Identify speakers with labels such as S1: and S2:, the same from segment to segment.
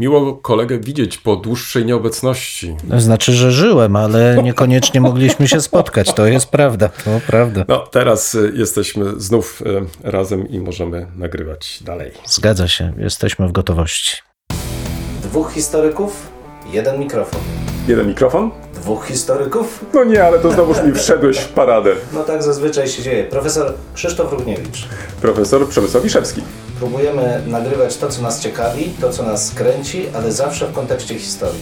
S1: Miło kolegę widzieć po dłuższej nieobecności.
S2: To znaczy, że żyłem, ale niekoniecznie mogliśmy się spotkać. To jest prawda, to prawda.
S1: No, teraz y, jesteśmy znów y, razem i możemy nagrywać dalej.
S2: Zgadza się, jesteśmy w gotowości.
S3: Dwóch historyków, jeden mikrofon.
S1: Jeden mikrofon?
S3: Dwóch historyków?
S1: No nie, ale to znowuż mi wszedłeś w paradę.
S3: No tak zazwyczaj się dzieje. Profesor Krzysztof Równiewicz.
S1: Profesor Przemysław Wiszewski.
S3: Próbujemy nagrywać to, co nas ciekawi, to, co nas kręci, ale zawsze w kontekście historii.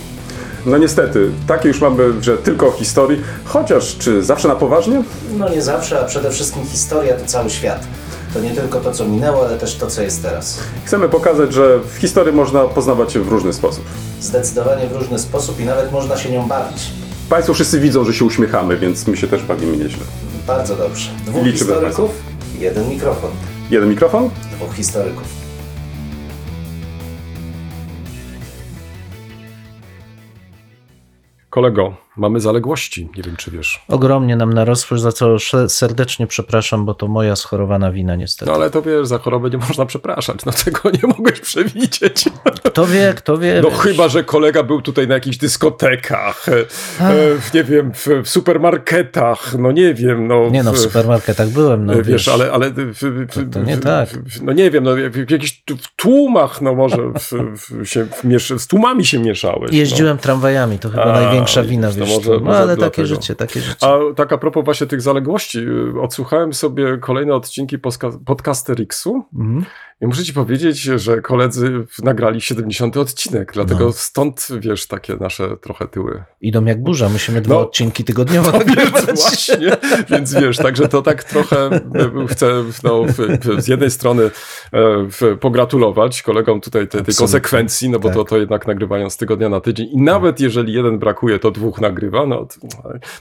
S1: No niestety, takie już mamy, że tylko o historii, chociaż czy zawsze na poważnie?
S3: No nie zawsze, a przede wszystkim historia to cały świat. To nie tylko to, co minęło, ale też to, co jest teraz.
S1: Chcemy pokazać, że w historii można poznawać się w różny sposób.
S3: Zdecydowanie w różny sposób i nawet można się nią bawić.
S1: Państwo wszyscy widzą, że się uśmiechamy, więc my się też bawimy nieźle.
S3: Bardzo dobrze. Dwóch
S1: Liczymy
S3: historyków, jeden mikrofon.
S1: Jeden mikrofon?
S3: Dwóch historyków.
S1: Kolego, mamy zaległości, nie wiem czy wiesz.
S2: Ogromnie nam narosły, za co serdecznie przepraszam, bo to moja schorowana wina niestety.
S1: No ale to wiesz, za chorobę nie można przepraszać, no tego nie mogłeś przewidzieć.
S2: Kto wie, kto wie.
S1: No
S2: wiesz.
S1: chyba, że kolega był tutaj na jakichś dyskotekach, e, e, w, nie wiem, w, w supermarketach, no nie wiem, no.
S2: Nie no, w supermarketach byłem, no
S1: E, Wiesz,
S2: wiesz,
S1: ale, ale w,
S2: To- to nie tak.
S1: no nie wiem, no, w, jakichś tłumach, no może się wmiesz, z tłumami się mieszałeś.
S2: Jeździłem tramwajami, to chyba
S1: A,
S2: największa wina, wiesz.
S1: Może-
S2: no ale takie
S1: dlatego.
S2: życie, takie życie.
S1: A tak a propos właśnie tych zaległości, y, odsłuchałem sobie kolejne odcinki podcasterixu
S2: Mhm.
S1: i muszę ci powiedzieć, że koledzy nagrali 70 odcinek, dlatego
S2: No.
S1: stąd, wiesz, takie nasze trochę tyły.
S2: Idą jak burza, musimy dwa
S1: No.
S2: odcinki tygodniowo
S1: Więc
S2: nagrywać.
S1: właśnie, więc wiesz, także to tak trochę y, chcę no, w, w, z jednej strony e, w, pogratulować kolegom tutaj tej, tej konsekwencji, no bo
S2: Tak.
S1: to, to jednak nagrywają z tygodnia na tydzień i nawet jeżeli jeden brakuje, to dwóch nagrywa, no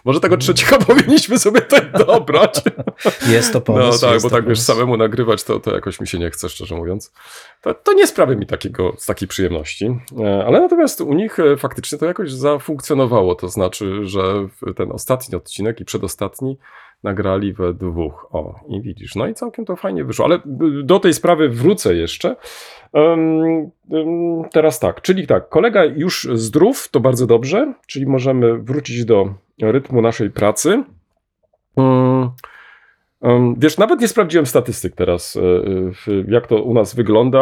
S1: może tego trzeciego powinniśmy sobie tak dobrać.
S2: Jest to pomysł.
S1: No tak, bo tak wiesz,
S2: pomysł.
S1: samemu nagrywać to, to jakoś mi się nie chce, szczerze mówiąc. To, to nie sprawia mi takiego, z takiej przyjemności. E, Ale natomiast u nich e, faktycznie to jakoś zafunkcjonowało. To znaczy, że ten ostatni odcinek i przedostatni nagrali we dwóch. O, i widzisz. No i całkiem to fajnie wyszło. Ale y, do tej sprawy wrócę jeszcze. Em, em, teraz tak, czyli tak, kolega już zdrów, to bardzo dobrze, czyli możemy wrócić do rytmu naszej pracy. Em, Wiesz, nawet nie sprawdziłem statystyk teraz, e, jak to u nas wygląda.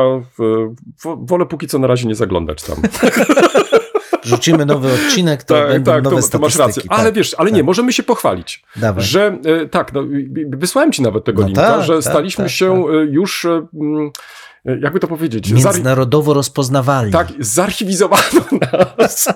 S1: Wolę póki co na razie nie zaglądać tam.
S2: Rzucimy nowy odcinek, to
S1: tak,
S2: będą
S1: tak,
S2: nowe
S1: to, to masz rację.
S2: statystyki,
S1: Ale
S2: tak.
S1: wiesz, ale nie, możemy się pochwalić,
S2: Dawaj.
S1: że e, tak, no, wysłałem ci nawet tego
S2: No
S1: linka,
S2: tak,
S1: że
S2: tak,
S1: staliśmy
S2: tak,
S1: się e, już, e, mm, jakby to powiedzieć,
S2: Międzynarodowo rozpoznawalni.
S1: tak, zarchiwizowano nas.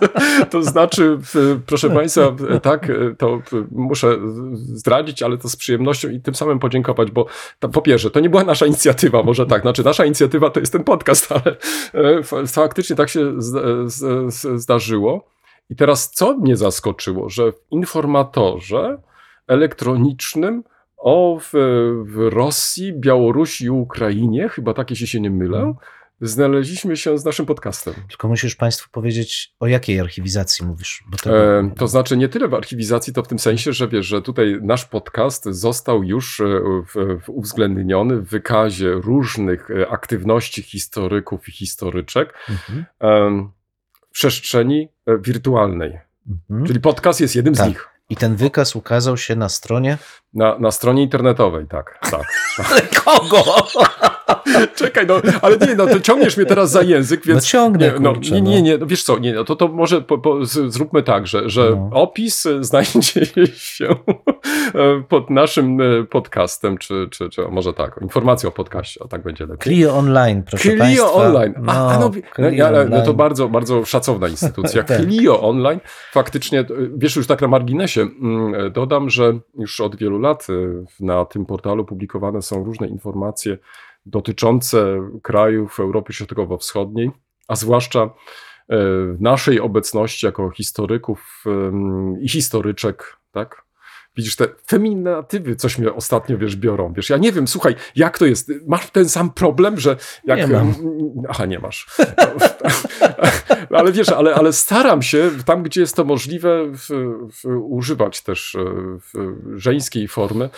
S1: To znaczy, proszę Państwa, tak, to muszę zdradzić, ale to z przyjemnością i tym samym podziękować, bo to, po pierwsze, to nie była nasza inicjatywa, może tak, znaczy nasza inicjatywa to jest ten podcast, ale e, fa- faktycznie tak się z, z, z, zdarzyło. I teraz co mnie zaskoczyło, że w informatorze elektronicznym o w, w Rosji, Białorusi i Ukrainie, chyba tak, jeśli się nie mylę, znaleźliśmy się z naszym podcastem.
S2: Tylko musisz Państwu powiedzieć, o jakiej archiwizacji mówisz.
S1: E, to znaczy nie tyle w archiwizacji, to w tym sensie, że wiesz, że tutaj nasz podcast został już e, w, w uwzględniony w wykazie różnych e, aktywności historyków i historyczek
S2: Mhm.
S1: em, w przestrzeni e, wirtualnej.
S2: Mhm.
S1: Czyli podcast jest jednym z
S2: Tak.
S1: nich.
S2: I ten wykaz ukazał się na stronie.
S1: Na, na stronie internetowej, tak, tak.
S2: Ale kogo?
S1: Czekaj, no, ale nie, no, to ciągniesz mnie teraz za język, więc...
S2: No ciągnę,
S1: nie, no,
S2: kurczę,
S1: nie,
S2: no.
S1: nie, nie, no, wiesz co, nie, no, to, to może po, po, zróbmy tak, że, że
S2: No.
S1: opis e, znajdzie się e, pod naszym e, podcastem, czy, czy, czy może tak, informacja o podcaście, o tak będzie lepiej.
S2: Clio Online, proszę
S1: Clio
S2: Państwa.
S1: Online. A, a no, no,
S2: Clio
S1: ja, ale, no to
S2: Online.
S1: bardzo, bardzo szacowna instytucja.
S2: Tak.
S1: Clio Online. Faktycznie, y, wiesz, już tak na marginesie, mm, dodam, że już od wielu lat y, na tym portalu publikowane są różne informacje dotyczące krajów Europy Środkowo-Wschodniej, a zwłaszcza y, naszej obecności jako historyków ym, i historyczek, tak? Widzisz, te feminatywy coś mnie ostatnio, wiesz, biorą. Wiesz, ja nie wiem, słuchaj, jak to jest? Masz ten sam problem, że jak...
S2: Nie mam.
S1: Aha, nie masz. ale wiesz, ale, ale staram się tam, gdzie jest to możliwe, w, w, używać też e, w, żeńskiej formy.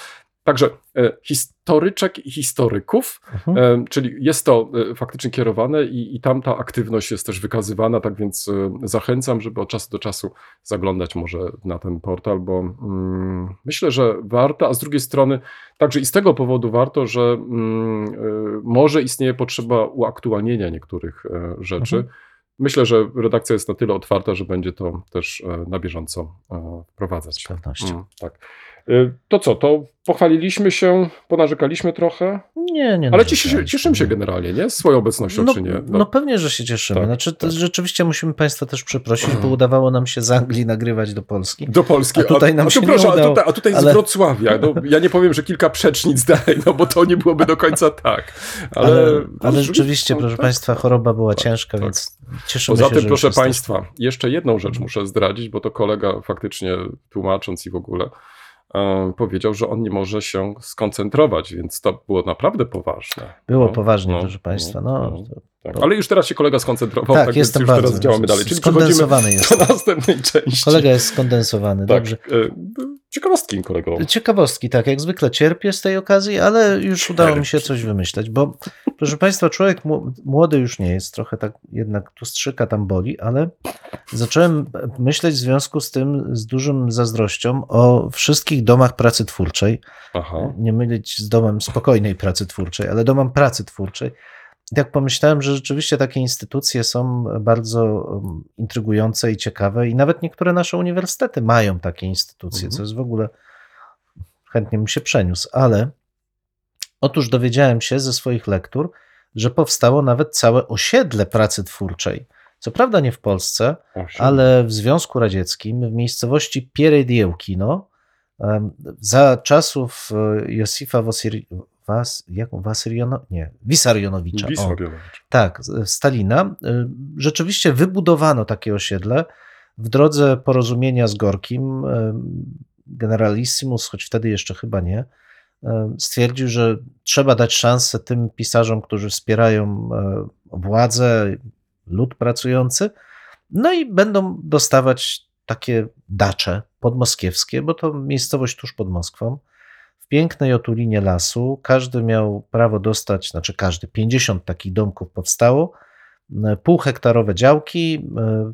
S1: Także e, historyczek i historyków,
S2: Mhm.
S1: e, czyli jest to faktycznie kierowane i, i tam ta aktywność jest też wykazywana, tak więc zachęcam, żeby od czasu do czasu zaglądać może na ten portal, bo mm, myślę, że warto, a z drugiej strony także i z tego powodu warto, że mm, może istnieje potrzeba uaktualnienia niektórych rzeczy.
S2: Mhm.
S1: Myślę, że redakcja jest na tyle otwarta, że będzie to też e, na bieżąco e, wprowadzać.
S2: Z pewnością.
S1: Mm, tak. Y, To co, to pochwaliliśmy się, ponarzekaliśmy trochę,
S2: Nie, nie.
S1: ale cieszy,
S2: narzekaliśmy.
S1: cieszymy się generalnie, nie? Z swoją obecnością,
S2: No,
S1: czy nie?
S2: no pewnie, że się cieszymy.
S1: Tak,
S2: znaczy,
S1: tak.
S2: rzeczywiście musimy Państwa też przeprosić, bo udawało nam się z Anglii nagrywać do Polski.
S1: Do Polski.
S2: A tutaj nam
S1: a,
S2: się
S1: tu
S2: nie
S1: proszę,
S2: udało,
S1: a tutaj, a tutaj z
S2: ale-
S1: Wrocławia. No, ja nie powiem, że kilka przecznic dalej, no bo to nie byłoby do końca tak. Ale,
S2: Ale, ale,
S1: no,
S2: rzeczywiście,
S1: no,
S2: proszę
S1: tak.
S2: Państwa, choroba była
S1: Tak,
S2: ciężka,
S1: tak.
S2: więc cieszymy
S1: Poza
S2: się,
S1: tym,
S2: że
S1: proszę. Państwa, jeszcze jedną rzecz muszę zdradzić, bo to kolega faktycznie tłumacząc i w ogóle powiedział, że on nie może się skoncentrować, więc to było naprawdę poważne.
S2: Było
S1: No,
S2: poważnie,
S1: no,
S2: proszę Państwa. No, to-
S1: Tak. Ale już teraz się kolega skoncentrował,
S2: tak,
S1: tak,
S2: jestem
S1: więc już
S2: bardzo.
S1: teraz działamy dalej. Czyli
S2: skondensowany jest.
S1: do następnej części.
S2: Kolega jest skondensowany,
S1: tak.
S2: dobrze.
S1: e, Ciekawostki kolego.
S2: Ciekawostki, tak, jak zwykle cierpię z tej okazji, ale już udało mi się coś wymyśleć, bo proszę Państwa, człowiek młody już nie jest, trochę tak jednak tu strzyka, tam boli, ale zacząłem myśleć w związku z tym z dużą zazdrością o wszystkich domach pracy twórczej,
S1: Aha.
S2: nie mylić z domem spokojnej pracy twórczej, ale domem pracy twórczej. I tak pomyślałem, że rzeczywiście takie instytucje są bardzo intrygujące i ciekawe, i nawet niektóre nasze uniwersytety mają takie instytucje,
S1: Mhm.
S2: co jest w ogóle chętnie bym się przeniósł, ale otóż dowiedziałem się ze swoich lektur, że powstało nawet całe osiedle pracy twórczej. Co prawda nie w Polsce, ale w Związku Radzieckim, w miejscowości Pierediełkino, za czasów e, Josifa Was, jak, Wasyriono, nie, Wisarionowicza. o.
S1: Wisławiowicz.
S2: Tak, Stalina. Y, Rzeczywiście wybudowano takie osiedle w drodze porozumienia z Gorkim. y, Generalissimus, choć wtedy jeszcze chyba nie, y, stwierdził, że trzeba dać szansę tym pisarzom, którzy wspierają władzę, lud pracujący, no i będą dostawać takie dacze podmoskiewskie, bo to miejscowość tuż pod Moskwą w pięknej otulinie lasu. Każdy miał prawo dostać, znaczy każdy, 50 takich domków powstało, e, półhektarowe działki, e,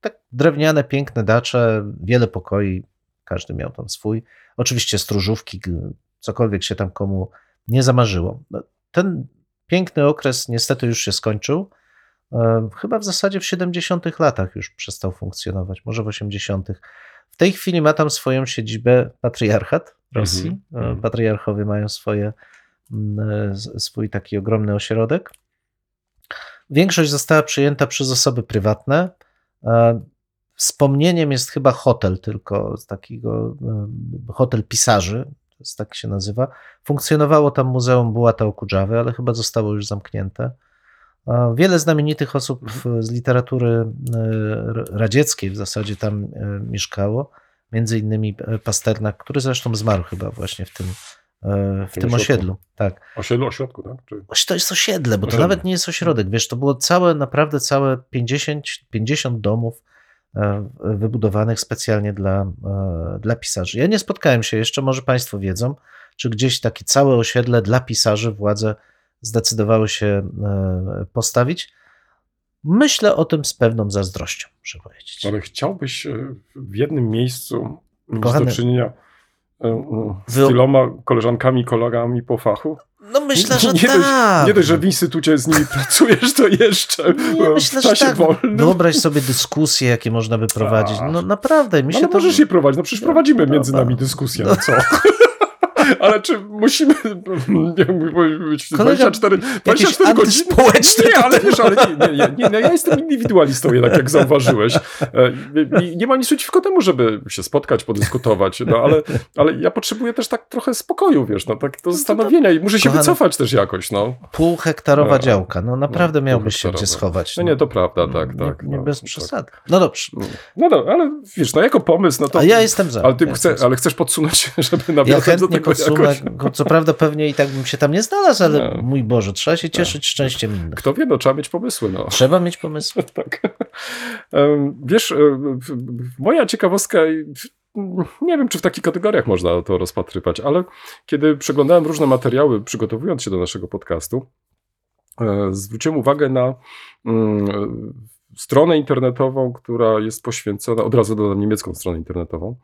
S2: tak drewniane, piękne dacze, wiele pokoi, każdy miał tam swój. Oczywiście stróżówki, cokolwiek się tam komu nie zamarzyło. No, Ten piękny okres niestety już się skończył. E, Chyba w zasadzie w 70 latach już przestał funkcjonować, może w 80. W tej chwili ma tam swoją siedzibę patriarchat Rosji.
S1: Mhm,
S2: E,
S1: mhm.
S2: Patriarchowie mają swoje, mm, e, swój taki ogromny ośrodek. Większość została przyjęta przez osoby prywatne. E, Wspomnieniem jest chyba hotel, tylko z takiego hotel pisarzy, tak się nazywa. Funkcjonowało tam Muzeum Bułata Okudżawy, ale chyba zostało już zamknięte. Wiele znamienitych osób w- z literatury e, radzieckiej w zasadzie tam e, mieszkało. Między innymi e, Pasternak, który zresztą zmarł chyba właśnie w tym, w
S1: tym
S2: tym osiedlu. Tak.
S1: Osiedlu, ośrodku, tak? Czy...
S2: To jest osiedle, bo to
S1: Osiedle.
S2: nawet nie jest ośrodek. Wiesz, to było całe, naprawdę całe 50, 50 domów wybudowanych specjalnie dla, dla pisarzy. Ja nie spotkałem się jeszcze, może Państwo wiedzą, czy gdzieś takie całe osiedle dla pisarzy władze zdecydowały się e, postawić. Myślę o tym z pewną zazdrością, muszę powiedzieć.
S1: Ale chciałbyś e, w jednym miejscu mieć
S2: Kochany-
S1: do czynienia e, z
S2: Wy-
S1: tyloma koleżankami, kolegami po fachu?
S2: No myślę, że
S1: nie
S2: tak.
S1: Dość, nie dość, że w instytucie z nimi pracujesz, to jeszcze
S2: Nie, myślę,
S1: w czasie
S2: tak.
S1: wolnym.
S2: Wyobraź sobie dyskusje, jakie można by prowadzić. No naprawdę, mi się
S1: Ale
S2: to...
S1: możesz je prowadzić, no przecież prowadzimy
S2: No,
S1: między
S2: no,
S1: nami dyskusję, no co? Ale czy musimy być
S2: Kolega,
S1: 24, 24 godziny? Nie, ale wiesz, ale nie, nie, nie, nie, no ja jestem indywidualistą jednak, jak zauważyłeś. E, i Nie ma nic przeciwko temu, żeby się spotkać, podyskutować, no ale, ale ja potrzebuję też tak trochę spokoju, wiesz, no tak do zastanowienia i muszę się
S2: Kochany-
S1: wycofać też jakoś, no.
S2: Półhektarowa
S1: No,
S2: działka. No naprawdę
S1: no,
S2: miałbyś się gdzie schować.
S1: No nie, to prawda, tak, tak.
S2: Nie
S1: no,
S2: bez
S1: tak.
S2: przesady. No dobrze.
S1: No, no, ale wiesz, no jako pomysł, no to...
S2: A ja jestem za.
S1: Ale ty
S2: Ja
S1: chce,
S2: jestem za.
S1: ale chcesz podsunąć, żeby
S2: Ja
S1: nawiązać do
S2: chętnie
S1: tego
S2: go, co prawda pewnie i tak bym się tam nie znalazł, ale
S1: No.
S2: mój Boże, trzeba się cieszyć szczęściem innych.
S1: Kto wie, no trzeba mieć pomysły, no.
S2: Trzeba mieć pomysł.
S1: tak. Wiesz, e, moja ciekawostka nie wiem, czy w takich kategoriach można to rozpatrywać, ale kiedy przeglądałem różne materiały, przygotowując się do naszego podcastu, e, zwróciłem uwagę na mm, stronę internetową, która jest poświęcona, od razu dodam niemiecką stronę internetową,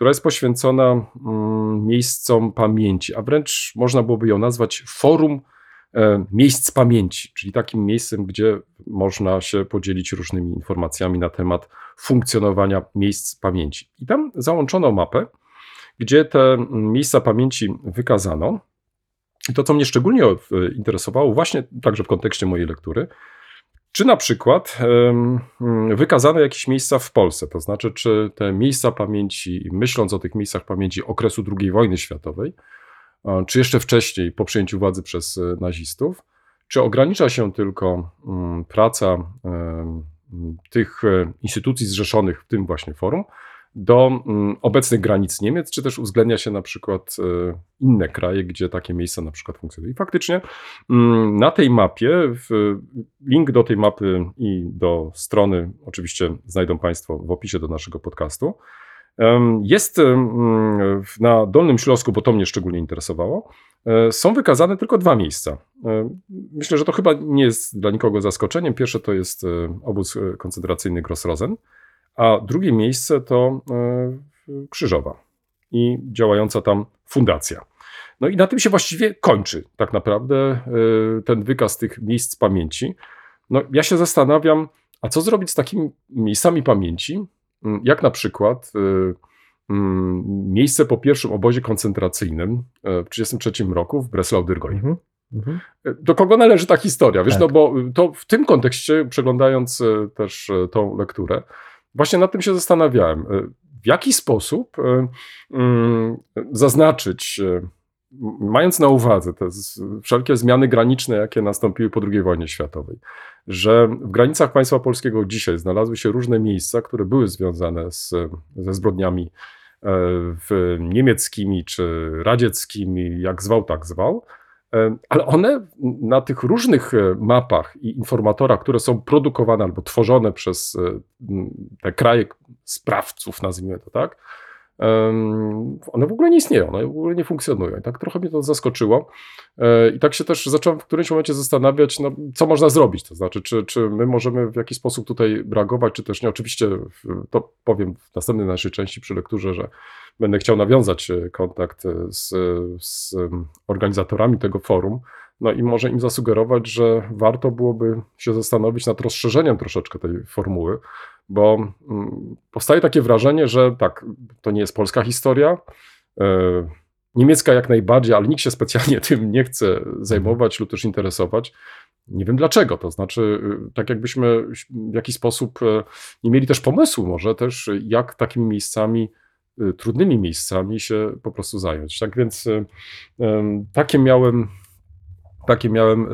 S1: która jest poświęcona mm, miejscom pamięci, a wręcz można byłoby ją nazwać forum e, miejsc pamięci, czyli takim miejscem, gdzie można się podzielić różnymi informacjami na temat funkcjonowania miejsc pamięci. I tam załączono mapę, gdzie te miejsca pamięci wykazano. I to, co mnie szczególnie e, interesowało, właśnie także w kontekście mojej lektury, czy na przykład um, wykazano jakieś miejsca w Polsce, to znaczy, czy te miejsca pamięci, myśląc o tych miejscach pamięci okresu II wojny światowej, czy jeszcze wcześniej, po przejęciu władzy przez e, nazistów, czy ogranicza się tylko um, praca tych e, instytucji zrzeszonych w tym właśnie forum do mm, obecnych granic Niemiec, czy też uwzględnia się na przykład e, inne kraje, gdzie takie miejsca na przykład funkcjonują. I faktycznie mm, na tej mapie, link do tej mapy i do strony oczywiście znajdą Państwo w opisie do naszego podcastu. Jest na Dolnym Śląsku, bo to mnie szczególnie interesowało, e, są wykazane tylko dwa miejsca. E, myślę, że to chyba nie jest dla nikogo zaskoczeniem. Pierwsze to jest obóz koncentracyjny Grossrosen, a drugie miejsce to e, Krzyżowa i działająca tam fundacja. No i na tym się właściwie kończy tak naprawdę e, ten wykaz tych miejsc pamięci. No ja się zastanawiam, a co zrobić z takimi miejscami pamięci, mm, jak na przykład e, mm, miejsce po pierwszym obozie koncentracyjnym w 1933 roku w Breslau-Dyrgoi. Mhm. Mhm. Do kogo należy ta historia? Wiesz, tak. no bo to w tym kontekście, przeglądając też tą lekturę, Właśnie nad tym się zastanawiałem. E, w jaki sposób e, mm, zaznaczyć, e, mając na uwadze te wszelkie zmiany graniczne, jakie nastąpiły po II wojnie światowej, że w granicach państwa polskiego dzisiaj znalazły się różne miejsca, które były związane z, ze zbrodniami w niemieckimi czy radzieckimi, jak zwał, tak zwał, ale one na tych różnych e, mapach i informatorach, które są produkowane albo tworzone przez e, te kraje sprawców, nazwijmy to tak, one w ogóle nie istnieją, one w ogóle nie funkcjonują. I tak trochę mnie to zaskoczyło. E, I tak się też zacząłem w którymś momencie zastanawiać, no, co można zrobić. To znaczy, czy, czy my możemy w jakiś sposób tutaj reagować, czy też nie. Oczywiście to powiem w następnej naszej części przy lekturze, że będę chciał nawiązać e, kontakt e, z, z organizatorami tego forum. No i może im zasugerować, że warto byłoby się zastanowić nad rozszerzeniem troszeczkę tej formuły, bo mm, powstaje takie wrażenie, że tak, to nie jest polska historia. E, niemiecka jak najbardziej, ale nikt się specjalnie tym nie chce zajmować lub też interesować. Nie wiem dlaczego, to znaczy, y, tak jakbyśmy w jakiś sposób e, nie mieli też pomysłu, może też, jak takimi miejscami, y, trudnymi miejscami się po prostu zająć. Tak więc y, takie miałem takie miałem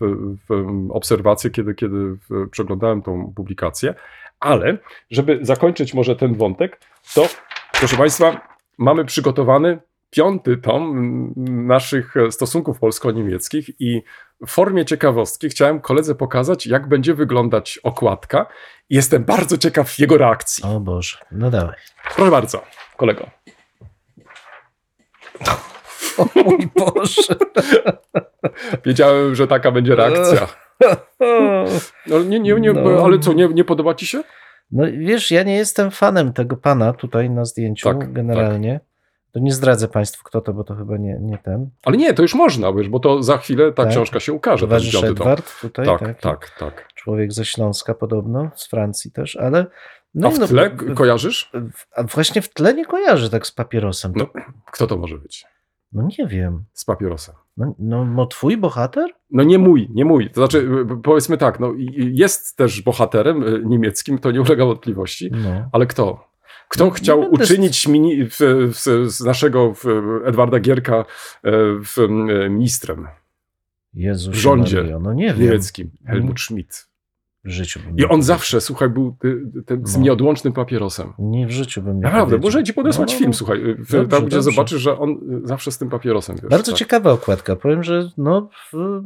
S1: w, w obserwacje, kiedy, kiedy przeglądałem tą publikację. Ale, żeby zakończyć może ten wątek, to proszę Państwa, mamy przygotowany piąty tom naszych stosunków polsko-niemieckich i w formie ciekawostki chciałem koledze pokazać, jak będzie wyglądać okładka. Jestem bardzo ciekaw jego reakcji.
S2: O Boże, no dawaj.
S1: Proszę bardzo, kolego.
S2: O mój Boże.
S1: Wiedziałem, że taka będzie reakcja. No, nie, nie, nie, no. Ale co, nie, nie podoba ci się?
S2: No wiesz, ja nie jestem fanem tego pana tutaj na zdjęciu tak, generalnie. Tak. To nie zdradzę Państwu, kto to, bo to chyba nie, nie ten.
S1: Ale nie, to już można, wiesz, bo to za chwilę ta tak. książka się ukaże.
S2: Towarzysz Edward tutaj,
S1: tak, tak, tak, tak.
S2: Człowiek ze Śląska podobno, z Francji też, ale...
S1: No, a w no, tle no, kojarzysz?
S2: A właśnie w tle nie kojarzy tak z papierosem.
S1: No, kto to może być?
S2: No nie wiem.
S1: Z papierosem.
S2: No, no, no twój bohater?
S1: No nie mój, nie mój. To znaczy, powiedzmy tak, no, jest też bohaterem y, niemieckim, to nie ulega wątpliwości, no. ale kto? Kto no, chciał uczynić mini, w, w, z naszego Edwarda Gierka e, w, ministrem?
S2: Jezus
S1: w rządzie
S2: no nie wiem.
S1: niemieckim. Helmut Schmidt.
S2: W życiu bym
S1: I on
S2: powiedział.
S1: zawsze, słuchaj, był y, tym z
S2: No.
S1: nieodłącznym papierosem.
S2: Nie w życiu bym nie
S1: Naprawdę,
S2: powiedział.
S1: może ci podesłać
S2: No, no,
S1: film,
S2: no.
S1: słuchaj, y,
S2: Dobrze,
S1: tam gdzie
S2: dobrze.
S1: zobaczysz, że on y, zawsze z tym papierosem. Wiesz,
S2: Bardzo
S1: tak.
S2: ciekawa okładka. Powiem, że no,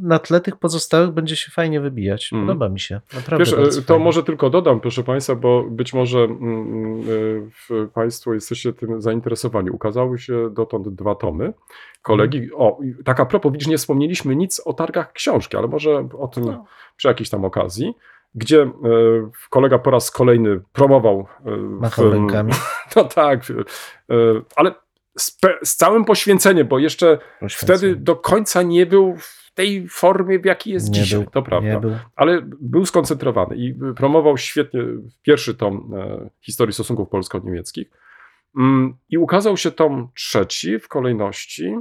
S2: na tle tych pozostałych będzie się fajnie wybijać.
S1: Mm.
S2: Podoba mi się. Naprawdę
S1: Wiesz, e, to może tylko dodam, proszę Państwa, bo być może mm, w- Państwo jesteście tym zainteresowani. Ukazały się dotąd dwa tomy kolegi.
S2: Mhm.
S1: O, tak a propos, widzisz, nie wspomnieliśmy nic o targach książki, ale może o tym
S2: No.
S1: przy jakiejś tam okazji, gdzie e, kolega po raz kolejny promował. e,
S2: Machał rękami.
S1: No tak, e, ale z, z całym poświęceniem, bo jeszcze wtedy do końca nie był w tej formie, w jakiej jest
S2: nie
S1: dzisiaj.
S2: był,
S1: to prawda
S2: Nie był.
S1: ale był skoncentrowany i promował świetnie pierwszy tom historii stosunków polsko-niemieckich. Mm, I ukazał się tom trzeci w kolejności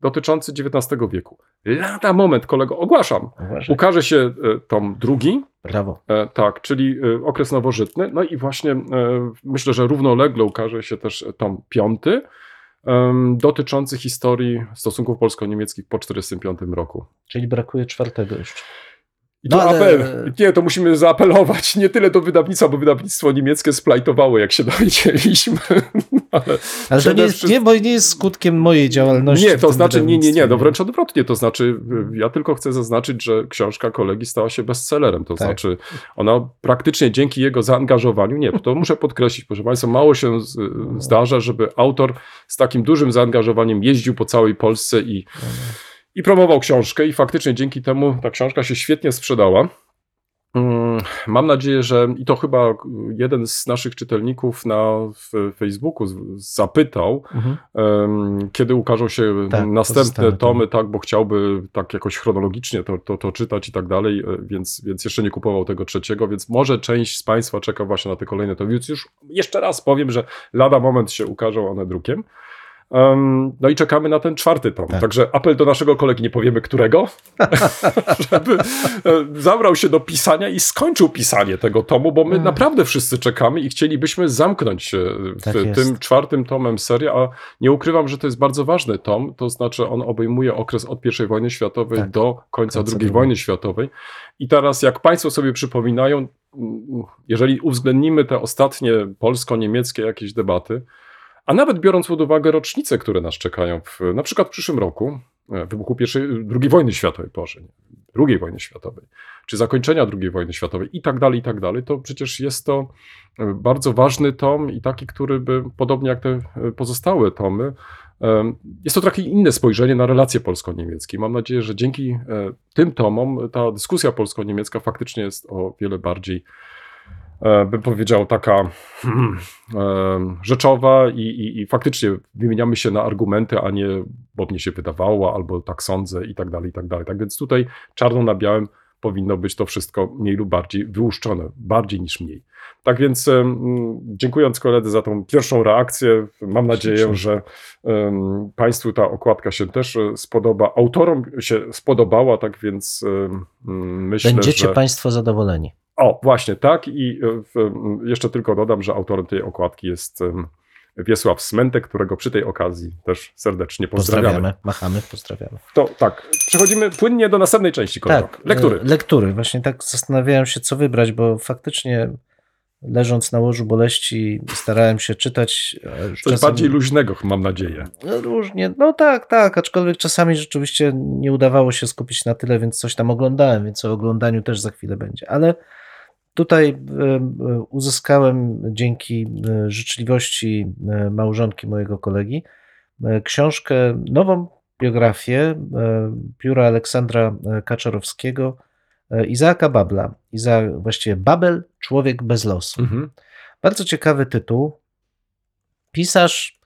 S1: dotyczący XIX wieku. Lada moment, kolego, ogłaszam.
S2: Uważaj.
S1: Ukaże się e, tom drugi,
S2: Brawo.
S1: e, tak, czyli e, okres nowożytny. No i właśnie myślę, że równolegle ukaże się też tom piąty, dotyczący historii stosunków polsko-niemieckich po 1945 roku.
S2: Czyli brakuje czwartego jeszcze.
S1: I to
S2: No, ale-
S1: apel. Nie, to musimy zaapelować nie tyle do wydawnictwa, bo wydawnictwo niemieckie splajtowało, jak się dowiedzieliśmy. Ale
S2: Ale to nie, jest, nie, bo nie jest skutkiem mojej działalności.
S1: nie, to znaczy, nie, nie, nie, no wręcz odwrotnie. To znaczy, ja tylko chcę zaznaczyć, że książka kolegi stała się bestsellerem. To
S2: Tak.
S1: znaczy, ona praktycznie dzięki jego zaangażowaniu, nie, to muszę podkreślić, proszę Państwa, mało się z, zdarza, żeby autor z takim dużym zaangażowaniem jeździł po całej Polsce i, i promował książkę i faktycznie dzięki temu ta książka się świetnie sprzedała. Mm, Mam nadzieję, że i to chyba jeden z naszych czytelników na Facebooku zapytał,
S2: Mhm.
S1: kiedy ukażą się
S2: Tak,
S1: następne tomy,
S2: tomy.
S1: tak, bo chciałby tak jakoś chronologicznie to, to, to czytać i tak dalej, e, więc, więc jeszcze nie kupował tego trzeciego, więc może część z Państwa czeka właśnie na te kolejne tomy. Więc już jeszcze raz powiem, że lada moment się ukażą one drukiem. No i czekamy na ten czwarty tom.
S2: Tak.
S1: Także apel do naszego kolegi, nie powiemy którego, żeby e, zabrał się do pisania i skończył pisanie tego tomu, bo my
S2: Mm.
S1: naprawdę wszyscy czekamy i chcielibyśmy zamknąć
S2: Tak
S1: tym czwartym tomem serii, a nie ukrywam, że to jest bardzo ważny tom, to znaczy on obejmuje okres od I wojny światowej
S2: Tak.
S1: do końca
S2: Końca
S1: II
S2: drugiej.
S1: wojny światowej. I teraz, jak Państwo sobie przypominają, mm, jeżeli uwzględnimy te ostatnie polsko-niemieckie jakieś debaty, a nawet biorąc pod uwagę rocznice, które nas czekają, w, na przykład w przyszłym roku, e, wybuchu pierwszej, II wojny światowej, Boże, II wojny światowej, czy zakończenia II wojny światowej i tak dalej, i tak dalej, to przecież jest to e, bardzo ważny tom i taki, który by, podobnie jak te e, pozostałe tomy, jest to trochę inne spojrzenie na relacje polsko-niemieckie. Mam nadzieję, że dzięki tym tomom ta dyskusja polsko-niemiecka faktycznie jest o wiele bardziej bym powiedział, taka hmm, em, rzeczowa i, i, i faktycznie wymieniamy się na argumenty, a nie, bo mnie się wydawało, albo tak sądzę i tak dalej, i tak dalej. Tak więc tutaj czarno na białym powinno być to wszystko mniej lub bardziej wyłuszczone, bardziej niż mniej. Tak więc dziękując koledze za tą pierwszą reakcję, mam nadzieję, że Państwu ta okładka się też e, spodoba. Autorom się spodobała, tak więc em, myślę,
S2: Będziecie
S1: że...
S2: Państwo zadowoleni.
S1: O, właśnie tak. I e, m, jeszcze tylko dodam, że autorem tej okładki jest em, Wiesław Smentek, którego przy tej okazji też serdecznie pozdrawiamy.
S2: Pozdrawiamy. Machamy, pozdrawiamy.
S1: To tak, przechodzimy płynnie do następnej części.
S2: Tak,
S1: Lektury.
S2: e, Lektury. Właśnie tak zastanawiałem się, co wybrać, bo faktycznie leżąc na łożu boleści starałem się czytać. e,
S1: Coś
S2: czasem-
S1: bardziej luźnego, mam nadzieję.
S2: No, Różnie, no tak, tak, aczkolwiek czasami rzeczywiście nie udawało się skupić na tyle, więc coś tam oglądałem, więc o oglądaniu też za chwilę będzie. Ale tutaj e, e, uzyskałem dzięki e, życzliwości małżonki mojego kolegi książkę, nową biografię pióra Aleksandra Kaczorowskiego, Izaaka Babla. Iza, właściwie Babel, człowiek bez losu.
S1: Mhm.
S2: Bardzo ciekawy tytuł. Pisarz,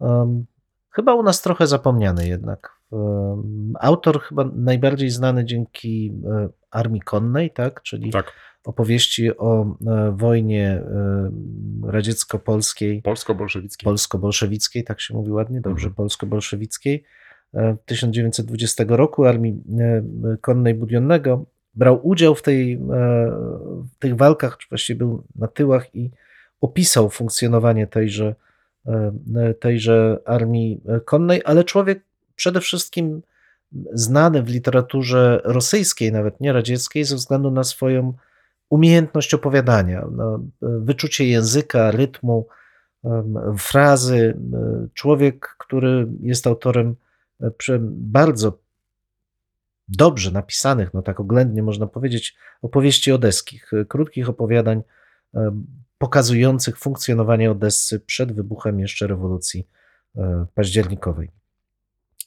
S2: em, chyba u nas trochę zapomniany jednak. Em, autor chyba najbardziej znany dzięki Armii Konnej, tak? czyli
S1: Tak,
S2: opowieści o e, wojnie e, radziecko-polskiej,
S1: polsko-bolszewicki.
S2: polsko-bolszewickiej, tak się mówi ładnie, dobrze,
S1: Mhm.
S2: polsko-bolszewickiej. E, 1920 roku Armii e, Konnej Budionnego brał udział w, tej, e, w tych walkach, czy właściwie był na tyłach i opisał funkcjonowanie tejże, e, tejże Armii Konnej, ale człowiek przede wszystkim znany w literaturze rosyjskiej, nawet nie radzieckiej, ze względu na swoją umiejętność opowiadania, no, wyczucie języka, rytmu, frazy. E, Człowiek, który jest autorem e, bardzo dobrze napisanych, no tak oględnie można powiedzieć, opowieści odeskich, e, krótkich opowiadań e, pokazujących funkcjonowanie Odessy przed wybuchem jeszcze rewolucji e, październikowej.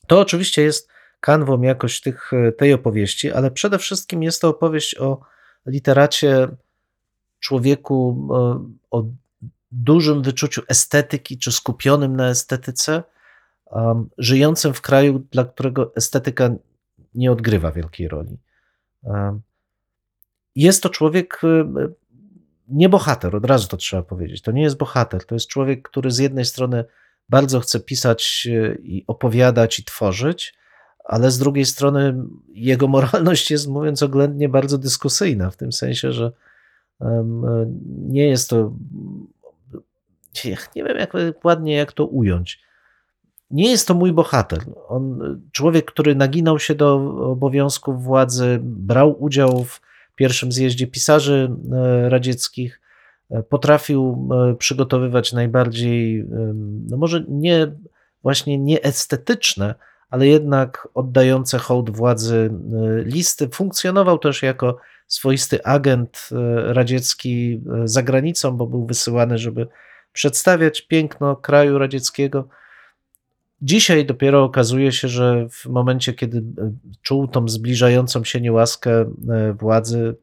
S2: To oczywiście jest kanwą jakoś tych, e, tej opowieści, ale przede wszystkim jest to opowieść o literacie, człowieku e, o dużym wyczuciu estetyki, czy skupionym na estetyce, żyjącym w kraju, dla którego estetyka nie odgrywa wielkiej roli. Jest to człowiek, e, nie bohater, od razu to trzeba powiedzieć. To nie jest bohater, to jest człowiek, który z jednej strony bardzo chce pisać i opowiadać i tworzyć, ale z drugiej strony jego moralność jest, mówiąc oględnie, bardzo dyskusyjna, w tym sensie, że nie jest to. Nie wiem, jak ładnie jak to ująć. Nie jest to mój bohater. On, człowiek, który naginał się do obowiązków władzy, brał udział w pierwszym zjeździe pisarzy e, radzieckich, e, potrafił e, przygotowywać najbardziej, no może nie właśnie nieestetyczne, ale jednak oddające hołd władzy e, listy. Funkcjonował też jako swoisty agent e, radziecki e, za granicą, bo był wysyłany, żeby przedstawiać piękno kraju radzieckiego. Dzisiaj dopiero okazuje się, że w momencie, kiedy czuł tą zbliżającą się niełaskę władzy,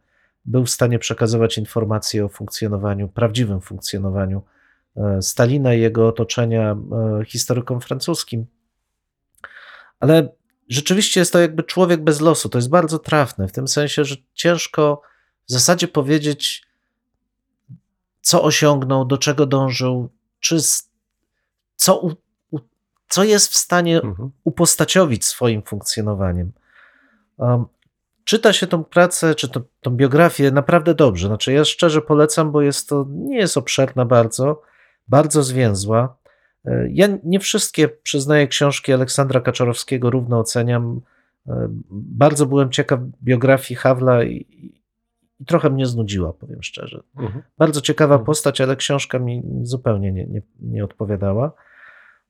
S2: był w stanie przekazywać informacje o funkcjonowaniu, prawdziwym funkcjonowaniu Stalina i jego otoczenia historykom francuskim. Ale rzeczywiście jest to jakby człowiek bez losu. To jest bardzo trafne, w tym sensie, że ciężko w zasadzie powiedzieć, co osiągnął, do czego dążył, czy co, u, u, co jest w stanie
S1: Mhm.
S2: upostaciowić swoim funkcjonowaniem. Um, czyta się tą pracę, czy to, tą biografię naprawdę dobrze. Znaczy, ja szczerze polecam, bo jest to, nie jest obszerna bardzo, bardzo zwięzła. Ja nie wszystkie, przyznaję, książki Aleksandra Kaczorowskiego równo oceniam. E, Bardzo byłem ciekaw biografii Hawla i, i trochę mnie znudziła, powiem szczerze.
S1: Mhm.
S2: Bardzo ciekawa
S1: Mhm.
S2: postać, ale książka mi zupełnie nie, nie, nie odpowiadała.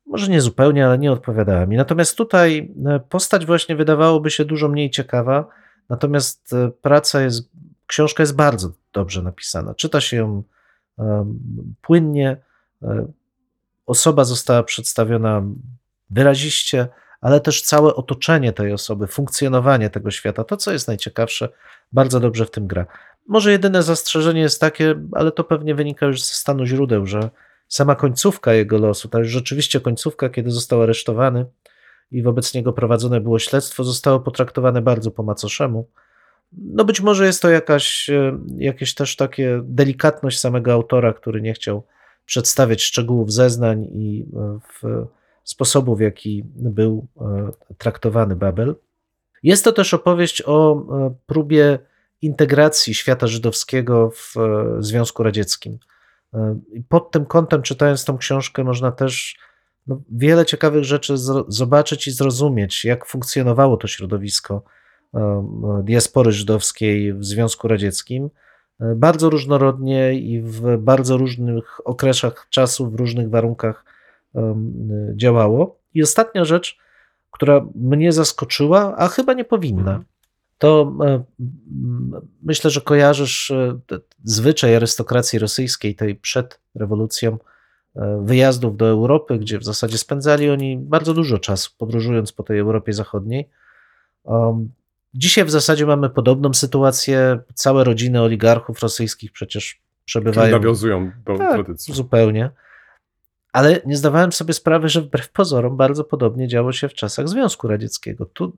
S2: Może nie zupełnie, ale nie odpowiadała mi. Natomiast tutaj e, postać właśnie wydawałoby się dużo mniej ciekawa, natomiast e, praca jest, książka jest bardzo dobrze napisana. Czyta się ją płynnie. Osoba została przedstawiona wyraziście, ale też całe otoczenie tej osoby, funkcjonowanie tego świata, to co jest najciekawsze, bardzo dobrze w tym gra. Może jedyne zastrzeżenie jest takie, ale to pewnie wynika już ze stanu źródeł, że sama końcówka jego losu, ta już rzeczywiście końcówka, kiedy został aresztowany i wobec niego prowadzone było śledztwo, zostało potraktowane bardzo po macoszemu. No być może jest to jakaś, e, jakieś też takie delikatność samego autora, który nie chciał przedstawiać szczegółów zeznań i e, w sposobu, w jaki był e, traktowany Babel. Jest to też opowieść o e, próbie integracji świata żydowskiego w Związku Radzieckim. Pod tym kątem, czytając tą książkę, można też no, wiele ciekawych rzeczy zobaczyć i zrozumieć, jak funkcjonowało to środowisko diaspory żydowskiej w Związku Radzieckim. Bardzo różnorodnie i w bardzo różnych okresach czasu, w różnych warunkach działało. I ostatnia rzecz, która mnie zaskoczyła, a chyba nie powinna,
S1: Mhm.
S2: to myślę, że kojarzysz e, zwyczaj arystokracji rosyjskiej, tej przed rewolucją, e, wyjazdów do Europy, gdzie w zasadzie spędzali oni bardzo dużo czasu podróżując po tej Europie Zachodniej. Dzisiaj w zasadzie mamy podobną sytuację. Całe rodziny oligarchów rosyjskich przecież przebywają
S1: Nawiązują do
S2: tak,
S1: tradycji.
S2: Zupełnie. Ale nie zdawałem sobie sprawy, że wbrew pozorom bardzo podobnie działo się w czasach Związku Radzieckiego. Tu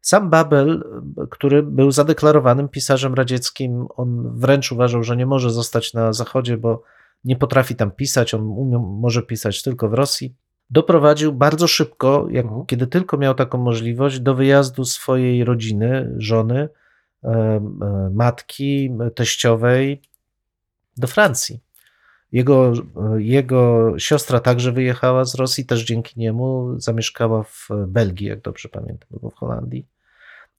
S2: sam Babel, który był zadeklarowanym pisarzem radzieckim, on wręcz uważał, że nie może zostać na Zachodzie, bo nie potrafi tam pisać, on umie, może pisać tylko w Rosji. Doprowadził bardzo szybko, jak,
S1: Mhm.
S2: kiedy tylko miał taką możliwość, do wyjazdu swojej rodziny, żony, e, e, matki, teściowej do Francji. Jego, jego siostra także wyjechała z Rosji, też dzięki niemu zamieszkała w Belgii, jak dobrze pamiętam, albo w Holandii.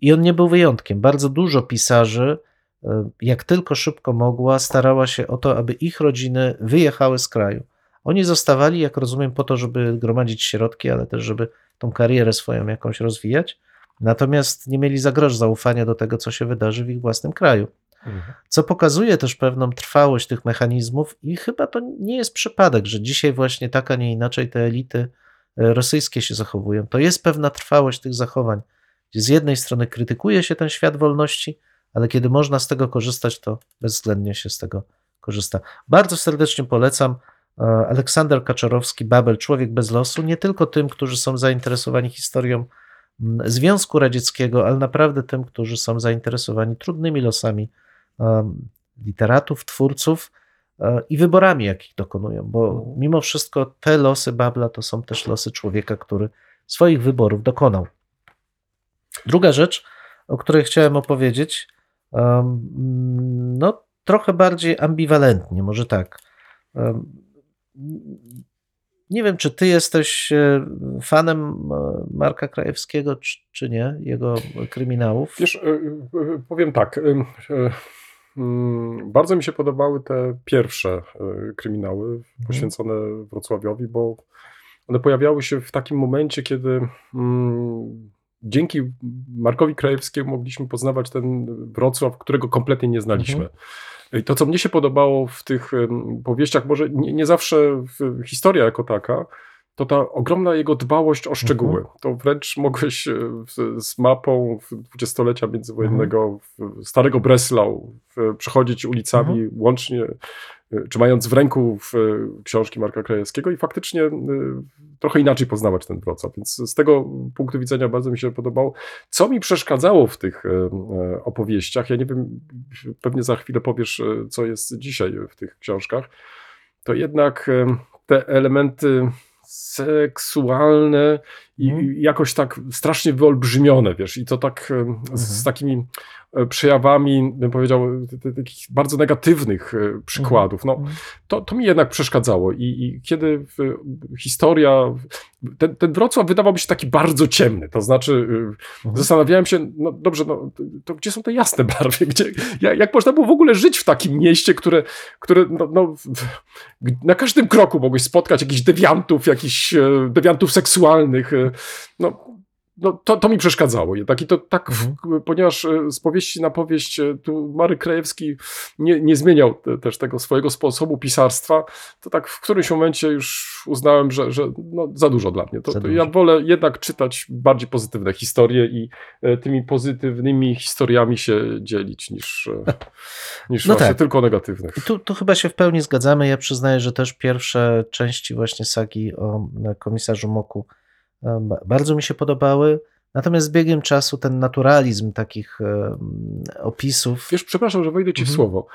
S2: I on nie był wyjątkiem. Bardzo dużo pisarzy e, jak tylko szybko mogła, starała się o to, aby ich rodziny wyjechały z kraju. Oni zostawali, jak rozumiem, po to, żeby gromadzić środki, ale też, żeby tą karierę swoją jakąś rozwijać. Natomiast nie mieli za grosz zaufania do tego, co się wydarzy w ich własnym kraju. Co pokazuje też pewną trwałość tych mechanizmów, i chyba to nie jest przypadek, że dzisiaj właśnie tak, a nie inaczej te elity e, rosyjskie się zachowują. To jest pewna trwałość tych zachowań, gdzie z jednej strony krytykuje się ten świat wolności, ale kiedy można z tego korzystać, to bezwzględnie się z tego korzysta. Bardzo serdecznie polecam. E, Aleksander Kaczorowski, Babel, Człowiek bez losu, nie tylko tym, którzy są zainteresowani historią Związku Radzieckiego, ale naprawdę tym, którzy są zainteresowani trudnymi losami em, literatów, twórców e, i wyborami, jakich dokonują, bo mimo wszystko te losy Babla to są też losy człowieka, który swoich wyborów dokonał. Druga rzecz, o której chciałem opowiedzieć, no trochę bardziej ambiwalentnie, może tak. Nie wiem, czy ty jesteś e, fanem e, Marka Krajewskiego, czy, czy nie, jego kryminałów.
S1: Wiesz, e, powiem tak. mm, Bardzo mi się podobały te pierwsze kryminały poświęcone Wrocławiowi, bo one pojawiały się w takim momencie, kiedy mm, dzięki Markowi Krajewskiemu mogliśmy poznawać ten Wrocław, którego kompletnie nie znaliśmy. I to, co mnie się podobało w tych powieściach, może nie, nie zawsze historia jako taka, to ta ogromna jego dbałość o szczegóły. To wręcz mogłeś e, z mapą dwudziestolecia międzywojennego starego Breslau przechodzić ulicami, łącznie, e, czy mając w ręku w, e, książki Marka Krajewskiego i faktycznie e, trochę inaczej poznawać ten Wrocław. Więc z tego punktu widzenia bardzo mi się podobało. Co mi przeszkadzało w tych e, opowieściach, ja nie wiem, pewnie za chwilę powiesz, co jest dzisiaj w tych książkach, to jednak te elementy seksualne i
S2: Mhm.
S1: jakoś tak strasznie wyolbrzymione, wiesz, i to tak z, z takimi e, przejawami, bym powiedział, takich bardzo negatywnych e, przykładów. No,
S2: Mhm.
S1: to, to mi jednak przeszkadzało. I, i kiedy historia, ten, ten Wrocław wydawał mi się taki bardzo ciemny, to znaczy y, zastanawiałem się, no dobrze, no, to, gdzie są te jasne barwy? Gdzie, jak, jak można było w ogóle żyć w takim mieście, które, które no, no, na każdym kroku mogłeś spotkać jakichś dewiantów, jakichś e, dewiantów seksualnych. e, No, no to, to mi przeszkadzało jednak i to tak, w, ponieważ e, z powieści na powieść e, tu Marek Krajewski nie, nie zmieniał te, też tego swojego sposobu pisarstwa, to tak w którymś momencie już uznałem, że, że no, za dużo dla mnie. To, to ja wolę jednak czytać bardziej pozytywne historie i e, tymi pozytywnymi historiami się dzielić niż, e, niż
S2: No tak.
S1: tylko negatywnych.
S2: I tu, tu chyba się w pełni zgadzamy. Ja przyznaję, że też pierwsze części właśnie sagi o e, komisarzu Moku bardzo mi się podobały. Natomiast z biegiem czasu ten naturalizm takich opisów.
S1: Wiesz, przepraszam, że wejdę ci w
S2: Mhm.
S1: słowo.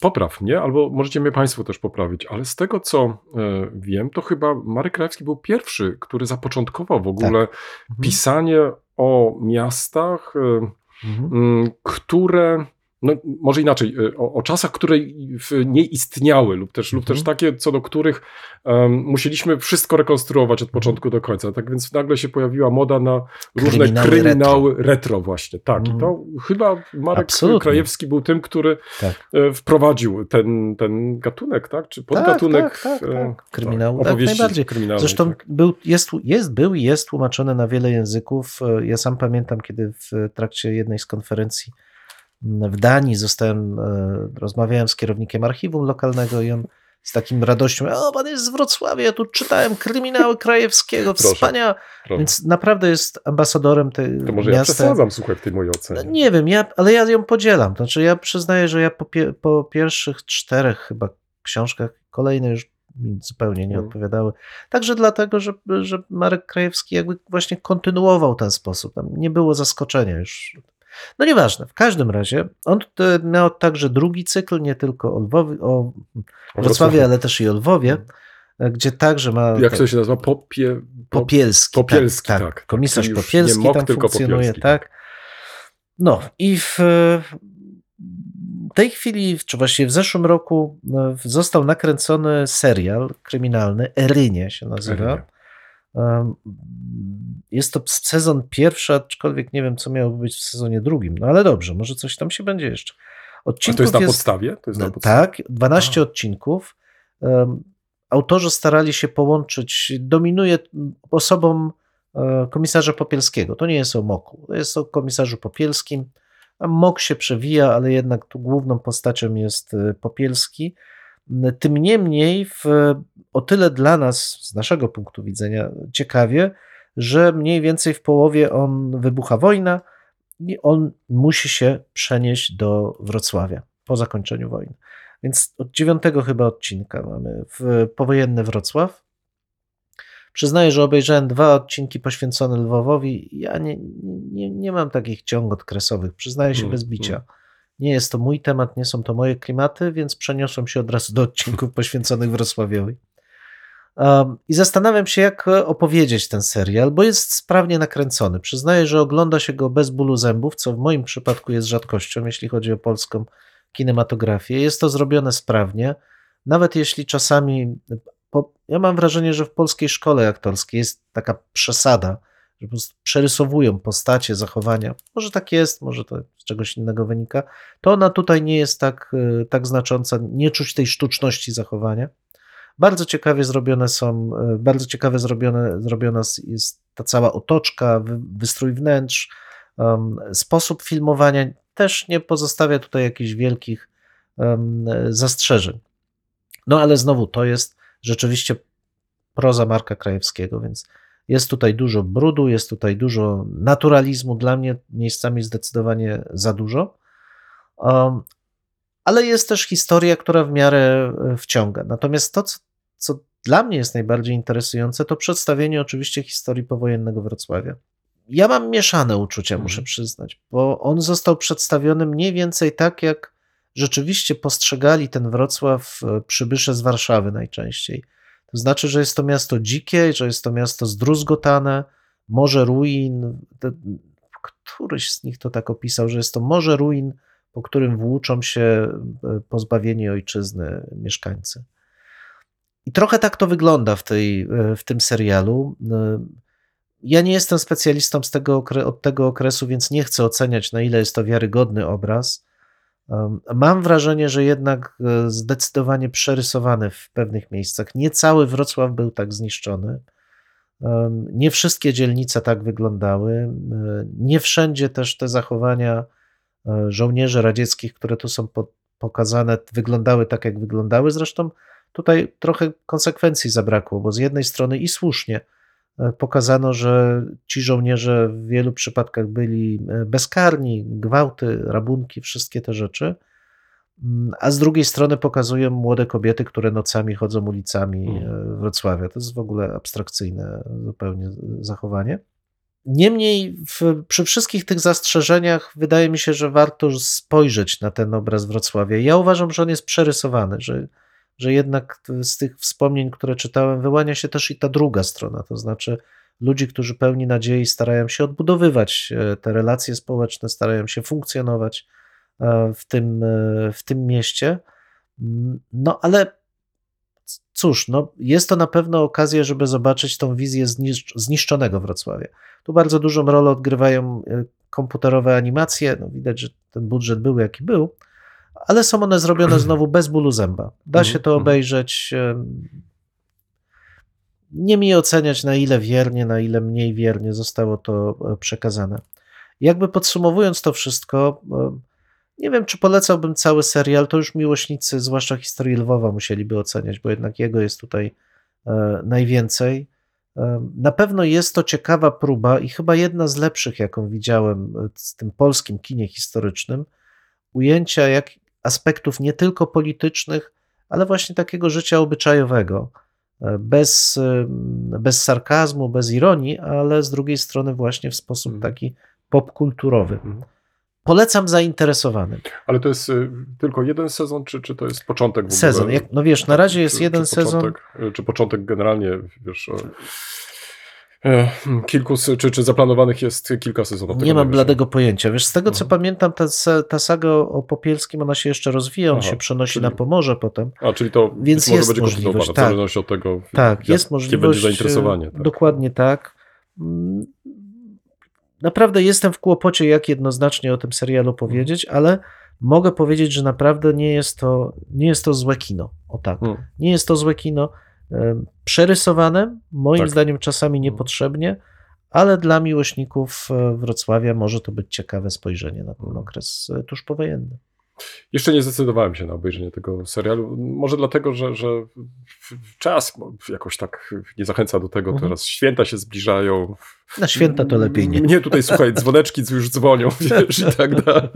S1: Popraw mnie, albo możecie mnie Państwo też poprawić, ale z tego co e, wiem, to chyba Marek Krajewski był pierwszy, który zapoczątkował w ogóle
S2: Mhm.
S1: pisanie o miastach, e,
S2: Mhm.
S1: które. No, może inaczej, e, o, o czasach, które nie istniały, lub też, lub
S2: Mhm.
S1: też takie, co do których em, musieliśmy wszystko rekonstruować od początku do końca. Tak więc nagle się pojawiła moda na różne
S2: Kryminały
S1: kryminały, retro. właśnie. Tak, i
S2: Mhm.
S1: to chyba Marek
S2: Absolutnie.
S1: Krajewski był tym, który
S2: Tak.
S1: e, wprowadził ten, ten gatunek, tak? Czy podgatunek
S2: tak, tak,
S1: e,
S2: tak. Kryminału,
S1: tak,
S2: tak, najbardziej.
S1: kryminalnej,
S2: Zresztą
S1: tak.
S2: był, jest, jest, był i jest tłumaczony na wiele języków. E, Ja sam pamiętam, kiedy w trakcie jednej z konferencji w Danii zostałem, e, rozmawiałem z kierownikiem archiwum lokalnego i on z takim radością, o pan jest z Wrocławia, ja tu czytałem kryminały Krajewskiego, wspaniałe. Więc naprawdę jest ambasadorem tej
S1: To może ja
S2: miasta.
S1: przesadzam, słuchaj, w tej mojej
S2: No,
S1: ocenie.
S2: nie wiem, ja, ale ja ją podzielam. Znaczy, ja przyznaję, że ja po, pie, po pierwszych czterech chyba książkach, kolejne już mi zupełnie nie
S1: Mhm.
S2: odpowiadały. Także dlatego, że, że Marek Krajewski jakby właśnie kontynuował ten sposób. Tam nie było zaskoczenia już. No nieważne, w każdym razie on miał także drugi cykl, nie tylko o, Lwowie, o Wrocławiu, ale też i o Lwowie, e, gdzie także ma
S1: Jak
S2: te-
S1: to się nazywa? Popie... po-
S2: Popielski.
S1: Popielski,
S2: tak.
S1: tak.
S2: Komisarz
S1: Czyli już
S2: Popielski
S1: nie Mok,
S2: tam funkcjonuje,
S1: Popielski.
S2: tak. No i w tej chwili, czy właściwie w zeszłym roku no, został nakręcony serial kryminalny, Erynie się nazywa.
S1: Erynie.
S2: Jest to sezon pierwszy, aczkolwiek nie wiem, co miałoby być w sezonie drugim. No ale dobrze, może coś tam się będzie jeszcze.
S1: A
S2: Odcinków
S1: to jest na podstawie? To jest na podstawie?
S2: tak, 12
S1: A.
S2: odcinków. Um, Autorzy starali się połączyć, dominuje osobą e, komisarza Popielskiego. To nie jest o Moku, to jest o komisarzu Popielskim. A Mok się przewija, ale jednak tu główną postacią jest e, Popielski. Tym niemniej, w, o tyle dla nas, z naszego punktu widzenia, ciekawie, że mniej więcej w połowie on wybucha wojna i on musi się przenieść do Wrocławia po zakończeniu wojny. Więc od dziewiątego chyba odcinka mamy w powojenny Wrocław. Przyznaję, że obejrzałem dwa odcinki poświęcone Lwowowi. Ja nie, nie, nie mam takich ciągokresowych, przyznaję się
S1: Mm,
S2: bez bicia. Nie jest to mój temat, nie są to moje klimaty, więc przeniosłem się od razu do odcinków poświęconych Wrocławiowi. I zastanawiam się, jak opowiedzieć ten serial, bo jest sprawnie nakręcony. Przyznaję, że ogląda się go bez bólu zębów, co w moim przypadku jest rzadkością, jeśli chodzi o polską kinematografię. Jest to zrobione sprawnie, nawet jeśli czasami. Ja mam wrażenie, że w polskiej szkole aktorskiej jest taka przesada, że po prostu przerysowują postacie, zachowania. Może tak jest, może to z czegoś innego wynika. To ona tutaj nie jest tak, y, tak znacząca, nie czuć tej sztuczności zachowania. Bardzo ciekawie zrobione są, y, bardzo ciekawe zrobione, zrobiona jest ta cała otoczka, wy- wystrój wnętrz, um, sposób filmowania też nie pozostawia tutaj jakichś wielkich um, zastrzeżeń. No ale znowu to jest rzeczywiście proza Marka Krajewskiego, więc jest tutaj dużo brudu, jest tutaj dużo naturalizmu, dla mnie miejscami zdecydowanie za dużo. Um, ale jest też historia, która w miarę e, wciąga. Natomiast to, co, co dla mnie jest najbardziej interesujące, to przedstawienie oczywiście historii powojennego Wrocławia. Ja mam mieszane uczucia, muszę
S1: Mhm.
S2: przyznać, bo on został przedstawiony mniej więcej tak, jak rzeczywiście postrzegali ten Wrocław e, przybysze z Warszawy najczęściej. To znaczy, że jest to miasto dzikie, że jest to miasto zdruzgotane, morze ruin. Któryś z nich to tak opisał, że jest to morze ruin, po którym włóczą się e, pozbawieni ojczyzny mieszkańcy. I trochę tak to wygląda w, tej, e, w tym serialu. E, Ja nie jestem specjalistą z tego, od tego okresu, więc nie chcę oceniać, na ile jest to wiarygodny obraz. Mam wrażenie, że jednak zdecydowanie przerysowany w pewnych miejscach. Nie cały Wrocław był tak zniszczony. Nie wszystkie dzielnice tak wyglądały. Nie wszędzie też te zachowania żołnierzy radzieckich, które tu są po- pokazane, wyglądały tak, jak wyglądały. Zresztą tutaj trochę konsekwencji zabrakło, bo z jednej strony i słusznie e, pokazano, że ci żołnierze w wielu przypadkach byli e, bezkarni, gwałty, rabunki, wszystkie te rzeczy. Mm, A z drugiej strony pokazują młode kobiety, które nocami chodzą ulicami e,
S1: Mhm.
S2: Wrocławia. To jest w ogóle abstrakcyjne zupełnie zachowanie. Niemniej w, przy wszystkich tych zastrzeżeniach wydaje mi się, że warto spojrzeć na ten obraz Wrocławia. Ja uważam, że on jest przerysowany, że, że jednak z tych wspomnień, które czytałem, wyłania się też i ta druga strona, to znaczy ludzi, którzy pełni nadziei starają się odbudowywać e, te relacje społeczne, starają się funkcjonować e, w tym, e, w tym mieście. Mm, No ale cóż, no, jest to na pewno okazja, żeby zobaczyć tą wizję zniszcz- zniszczonego Wrocławia. Tu bardzo dużą rolę odgrywają e, komputerowe animacje. No, widać, że ten budżet był jaki był, ale są one zrobione znowu bez bólu zęba. Da się to
S1: Mhm.
S2: obejrzeć. em, Nie mi oceniać, na ile wiernie, na ile mniej wiernie zostało to e, przekazane. Jakby podsumowując to wszystko, e, nie wiem, czy polecałbym cały serial, to już miłośnicy, zwłaszcza historii Lwowa, musieliby oceniać, bo jednak jego jest tutaj e, najwięcej. E, Na pewno jest to ciekawa próba i chyba jedna z lepszych, jaką widziałem e, z tym polskim kinie historycznym, ujęcia jak aspektów nie tylko politycznych, ale właśnie takiego życia obyczajowego, e, bez, e, bez sarkazmu, bez ironii, ale z drugiej strony właśnie w sposób
S1: Mhm.
S2: taki popkulturowy.
S1: Mhm.
S2: Polecam zainteresowanym.
S1: Ale to jest y, tylko jeden sezon, czy, czy to jest początek w ogóle?
S2: Sezon. Jak, no wiesz, na razie jest
S1: czy,
S2: jeden
S1: czy
S2: sezon.
S1: Początek, y, czy początek generalnie, wiesz, o, E, Kilku, sy- czy, czy zaplanowanych jest kilka sezonów?
S2: Nie mam bladego pojęcia. Wiesz, z tego co
S1: Mhm.
S2: pamiętam, ta, ta saga o Popielskim, ona się jeszcze rozwija, on
S1: Aha,
S2: się przenosi
S1: czyli-
S2: na Pomorze potem.
S1: A, czyli to
S2: Więc
S1: może
S2: jest
S1: będzie
S2: możliwość,
S1: kontynuowane, w
S2: tak.
S1: zależności od tego,
S2: Tak,
S1: jak,
S2: jest możliwość.
S1: będzie zainteresowanie.
S2: e,
S1: Tak.
S2: Dokładnie tak. Naprawdę jestem w kłopocie, jak jednoznacznie o tym serialu powiedzieć, ale mogę powiedzieć, że naprawdę nie jest to, nie jest to złe kino. O tak.
S1: Hmm.
S2: Nie jest to złe kino. Przerysowane, moim
S1: Tak.
S2: zdaniem czasami niepotrzebnie, ale dla miłośników e, Wrocławia może to być ciekawe spojrzenie na ten okres e, tuż powojenny.
S1: Jeszcze nie zdecydowałem się na obejrzenie tego serialu. Może dlatego, że, że czas jakoś tak nie zachęca do tego.
S2: Mhm.
S1: Teraz święta się zbliżają.
S2: Na święta to lepiej nie.
S1: Mnie tutaj, słuchaj, dzwoneczki już dzwonią, wiesz, i tak dalej.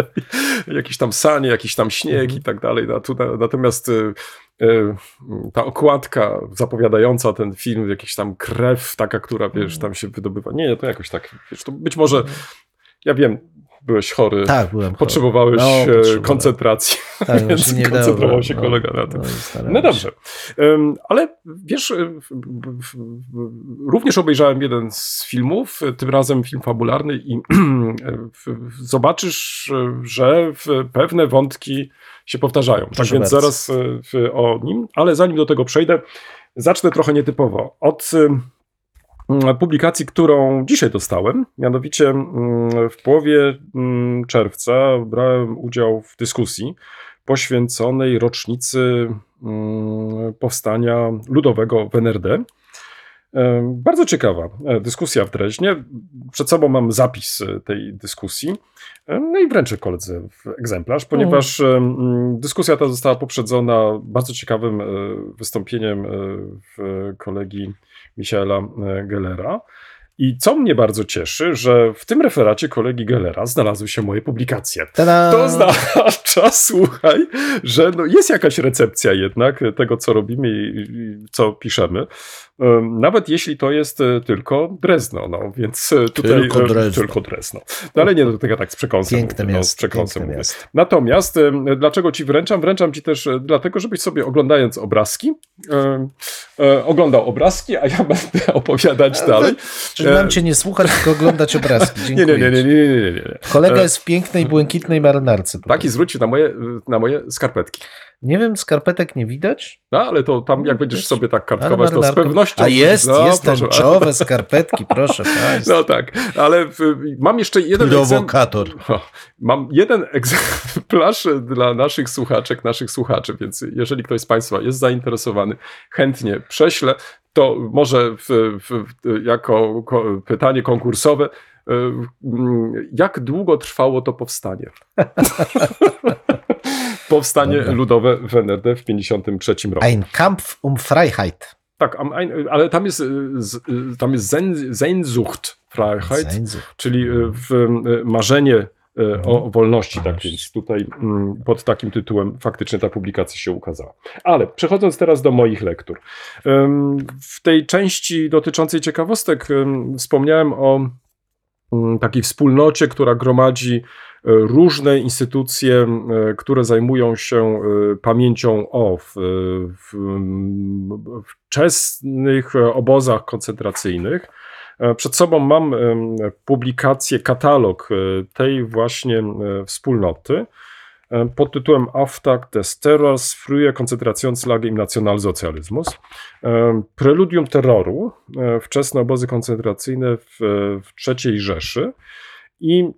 S1: Jakieś tam sanie, jakiś tam śnieg
S2: Mhm.
S1: i tak dalej. Natomiast y, y, ta okładka zapowiadająca ten film, jakiś tam krew taka, która, wiesz,
S2: Mhm.
S1: tam się wydobywa. Nie, to jakoś tak, wiesz, to być może, ja wiem, byłeś chory.
S2: Tak, byłem. chory.
S1: Potrzebowałeś
S2: No,
S1: e, koncentracji,
S2: Tak,
S1: więc
S2: właśnie nie dało
S1: koncentrował
S2: rady,
S1: się
S2: no.
S1: kolega na tym.
S2: No, starałem
S1: No
S2: się.
S1: dobrze. Em, Ale wiesz, e, również obejrzałem jeden z filmów, e, tym razem film fabularny i zobaczysz, że pewne wątki się powtarzają. Tak
S2: Proszę
S1: więc
S2: bardzo.
S1: zaraz e, w- o nim, ale zanim do tego przejdę, zacznę trochę nietypowo. Od publikacji, którą dzisiaj dostałem. Mianowicie mm, w połowie mm, czerwca brałem udział w dyskusji poświęconej rocznicy mm, powstania ludowego w NRD. E, Bardzo ciekawa e, dyskusja w Dreźnie. Przed sobą mam zapis e, tej dyskusji. No i wręczę koledze w egzemplarz, ponieważ mm, dyskusja ta została poprzedzona bardzo ciekawym wystąpieniem kolegi Michaela Gellera. I co mnie bardzo cieszy, że w tym referacie kolegi Gellera znalazły się moje publikacje.
S2: Tada!
S1: To oznacza, słuchaj, że no jest jakaś recepcja jednak tego, co robimy i, co piszemy. Nawet jeśli to jest e, tylko Drezno, no więc e, tutaj
S2: Tylko
S1: e,
S2: Drezno.
S1: tylko Drezno. No ale nie do tego tak z przekąsem.
S2: Piękne
S1: mówię, no, z przekąsem mówię. Natomiast dlaczego ci wręczam? Wręczam ci też dlatego, żebyś sobie oglądając obrazki, e, e, oglądał obrazki, a ja będę opowiadać dalej.
S2: Czyli mam cię nie słuchać, tylko oglądać obrazki. Dziękuję.
S1: nie, nie, nie, nie, nie, nie, nie.
S2: Kolega jest w pięknej, błękitnej marynarce.
S1: Tak i zwróć na moje, na moje skarpetki.
S2: Nie wiem, skarpetek nie widać?
S1: No, ale to tam jak będziesz sobie tak kartkować, to z pewnością...
S2: A jest,
S1: no,
S2: jest
S1: proszę,
S2: tęczowe skarpetki, proszę państwa.
S1: No tak, ale w, mam jeszcze jeden.
S2: Prowokator.
S1: Mam jeden egzemplarz dla naszych słuchaczek, naszych słuchaczy, więc jeżeli ktoś z Państwa jest zainteresowany, chętnie prześlę, to może w, w, jako ko, pytanie konkursowe, jak długo trwało to powstanie? Powstanie
S2: Dobra.
S1: ludowe w NRD w 1953 roku.
S2: Ein Kampf um Freiheit.
S1: Tak, ale tam jest, z- y, tam jest Sehnsucht, Freiheit,
S2: Sehnsucht.
S1: czyli marzenie o wolności, tak więc tutaj mm, pod takim tytułem faktycznie ta publikacja się ukazała. Ale przechodząc teraz do moich lektur. W tej części dotyczącej ciekawostek wspomniałem o takiej wspólnocie, która gromadzi y, różne instytucje, y, które zajmują się y, pamięcią o w, w, wczesnych e, obozach koncentracyjnych. E, Przed sobą mam publikację, katalog e, tej właśnie e, wspólnoty e, pod tytułem Auftakt des Terrors, frühe Konzentrationslager im Nationalsozialismus. E, Preludium terroru, e, wczesne obozy koncentracyjne w, w III Rzeszy. I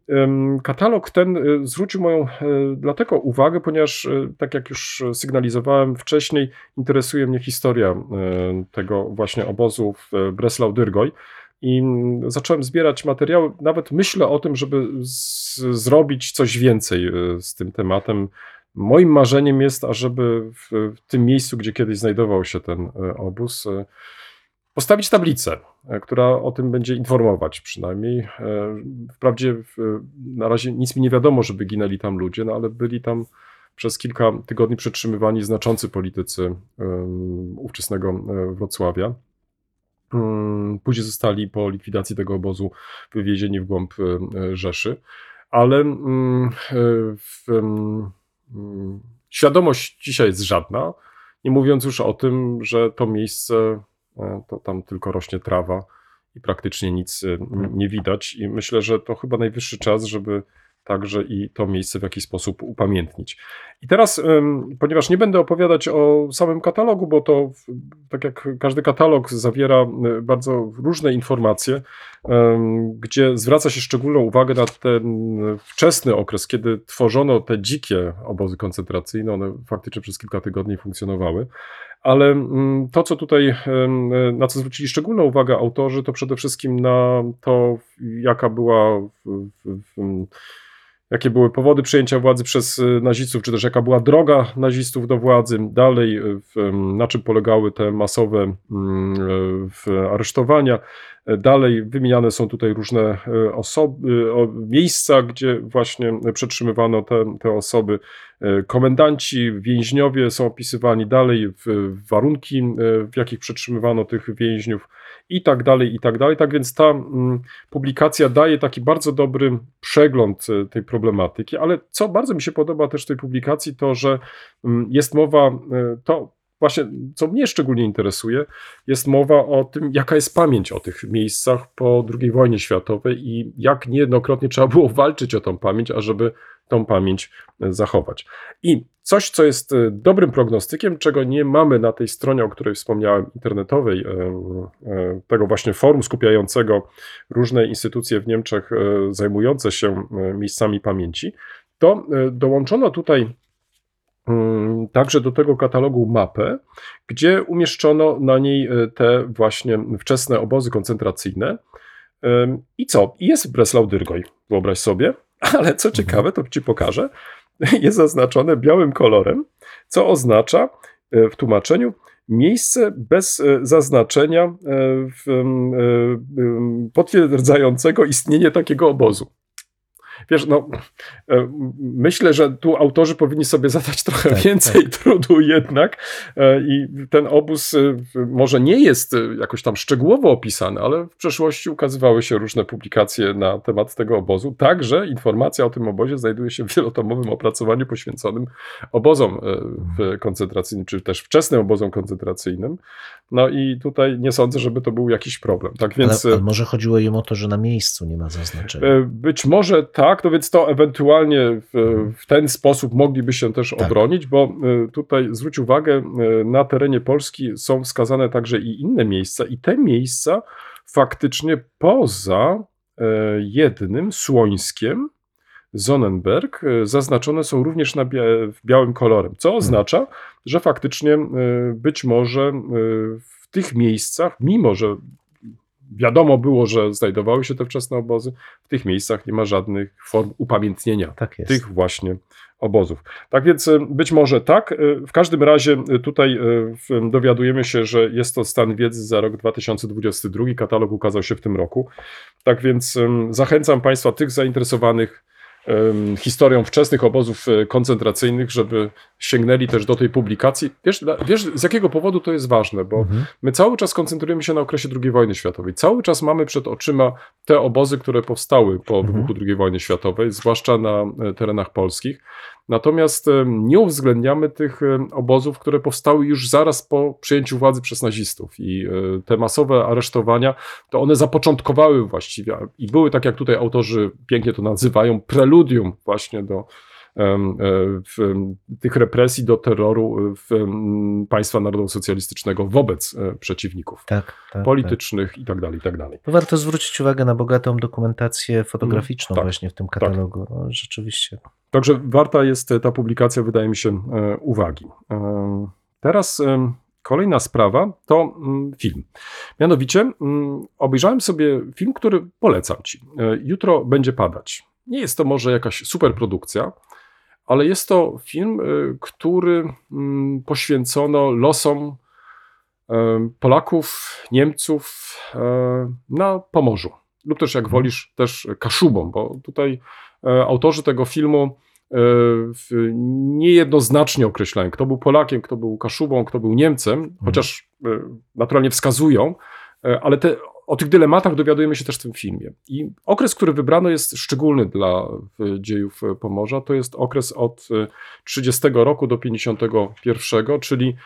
S1: katalog ten e, zwrócił moją e, dlatego uwagę, ponieważ, e, tak jak już sygnalizowałem wcześniej, interesuje mnie historia e, tego właśnie obozu w e, Breslau-Dyrgoj. I zacząłem zbierać materiały. Nawet myślę o tym, żeby z, zrobić coś więcej e, z tym tematem. Moim marzeniem jest, ażeby w, w tym miejscu, gdzie kiedyś znajdował się ten e, obóz, e, postawić tablicę, która o tym będzie informować przynajmniej. Wprawdzie na razie nic mi nie wiadomo, żeby ginęli tam ludzie, no ale byli tam przez kilka tygodni przetrzymywani znaczący politycy em, ówczesnego Wrocławia. Mm, Później zostali po likwidacji tego obozu wywiezieni w głąb e, e, Rzeszy, ale mm, e, w, mm, świadomość dzisiaj jest żadna, nie mówiąc już o tym, że to miejsce, to tam tylko rośnie trawa i praktycznie nic nie widać. I myślę, że to chyba najwyższy czas, żeby także i to miejsce w jakiś sposób upamiętnić. I teraz, ponieważ nie będę opowiadać o samym katalogu, bo to, tak jak każdy katalog, zawiera y, bardzo różne informacje, gdzie zwraca się szczególną uwagę na ten wczesny okres, kiedy tworzono te dzikie obozy koncentracyjne. One faktycznie przez kilka tygodni funkcjonowały. Ale mm, to, co tutaj, na co zwrócili szczególną uwagę autorzy, to przede wszystkim na to, jaka była, w, w, w, jakie były powody przejęcia władzy przez y, nazistów, czy też jaka była droga nazistów do władzy. Dalej, y, na czym polegały te masowe mm, y, aresztowania. Dalej wymieniane są tutaj różne y, osoby, miejsca, gdzie właśnie przetrzymywano te, te osoby. Y, Komendanci, więźniowie są opisywani dalej, warunki, w jakich przetrzymywano tych więźniów i tak dalej, i tak dalej. Tak więc ta mm, publikacja daje taki bardzo dobry przegląd y, tej problematyki, ale co bardzo mi się podoba też w tej publikacji, to że mm, jest mowa, y, to właśnie, co mnie szczególnie interesuje, jest mowa o tym, jaka jest pamięć o tych miejscach po II wojnie światowej i jak niejednokrotnie trzeba było walczyć o tą pamięć, ażeby tą pamięć e, zachować. I coś, co jest e, dobrym prognostykiem, czego nie mamy na tej stronie, o której wspomniałem, internetowej, e, tego właśnie forum skupiającego różne instytucje w Niemczech zajmujące się miejscami pamięci, to dołączono tutaj mm, także do tego katalogu mapę, gdzie umieszczono na niej te właśnie wczesne obozy koncentracyjne. I co? Jest Breslau-Dyrgoj, wyobraź sobie, ale co ciekawe, to ci pokażę, jest zaznaczone białym kolorem, co oznacza e, w tłumaczeniu miejsce bez e, zaznaczenia e, w, em, e, em, potwierdzającego istnienie takiego obozu. Wiesz, no, e, myślę, że tu autorzy powinni sobie zadać trochę
S2: Tak,
S1: więcej trudu jednak e, i ten obóz e, może nie jest jakoś tam szczegółowo opisany, ale w przeszłości ukazywały się różne publikacje na temat tego obozu. Także informacja o tym obozie znajduje się w wielotomowym opracowaniu poświęconym obozom koncentracyjnym, czy też wczesnym obozom koncentracyjnym. No i tutaj nie sądzę, żeby to był jakiś problem. Tak więc...
S2: ale,
S1: e,
S2: ale może chodziło im o to, że na miejscu nie ma zaznaczenia.
S1: E, Być może tak, no więc to ewentualnie w, w ten sposób mogliby się też
S2: Tak.
S1: obronić, bo e, tutaj zwróć uwagę, e, na terenie Polski są wskazane także i inne miejsca, i te miejsca faktycznie poza e, jednym, Słońskiem, Sonnenberg, e, zaznaczone są również na bia w białym kolorem, co oznacza, że faktycznie e, być może e, w tych miejscach, mimo że wiadomo było, że znajdowały się te wczesne obozy, w tych miejscach nie ma żadnych form upamiętnienia
S2: tak
S1: tych właśnie obozów. Tak więc być może tak. W każdym razie tutaj dowiadujemy się, że jest to stan wiedzy za rok 2022. Katalog ukazał się w tym roku. Tak więc zachęcam Państwa, tych zainteresowanych historią wczesnych obozów e, koncentracyjnych, żeby sięgnęli też do tej publikacji. Wiesz, wiesz z jakiego powodu to jest ważne? Bo
S2: Mhm.
S1: My cały czas koncentrujemy się na okresie II wojny światowej. Cały czas mamy przed oczyma te obozy, które powstały po
S2: Mhm.
S1: wybuchu II wojny światowej, zwłaszcza na e, terenach polskich. Natomiast nie uwzględniamy tych e, obozów, które powstały już zaraz po przyjęciu władzy przez nazistów. I te masowe aresztowania, to one zapoczątkowały właściwie i były, tak jak tutaj autorzy pięknie to nazywają, preludium właśnie do e, tych represji, do terroru e, państwa narodowo-socjalistycznego wobec e, przeciwników
S2: Tak, tak, tak.
S1: politycznych i tak dalej, i tak dalej.
S2: To warto zwrócić uwagę na bogatą dokumentację fotograficzną
S1: tak,
S2: właśnie w tym katalogu. No, rzeczywiście.
S1: Także warta jest ta publikacja, wydaje mi się, uwagi. Teraz kolejna sprawa to mm, film. Mianowicie mm, obejrzałem sobie film, który polecam Ci. Jutro będzie padać. Nie jest to może jakaś super produkcja, ale jest to film, e, który mm, poświęcono losom e, Polaków, Niemców e, na Pomorzu. Lub też, jak wolisz, też Kaszubom, bo tutaj autorzy tego filmu niejednoznacznie określają, kto był Polakiem, kto był Kaszubą, kto był Niemcem, chociaż e, naturalnie wskazują, ale te, o tych dylematach dowiadujemy się też w tym filmie. I okres, który wybrano jest szczególny dla dziejów e, Pomorza, to jest okres od e, 30 roku do 51, czyli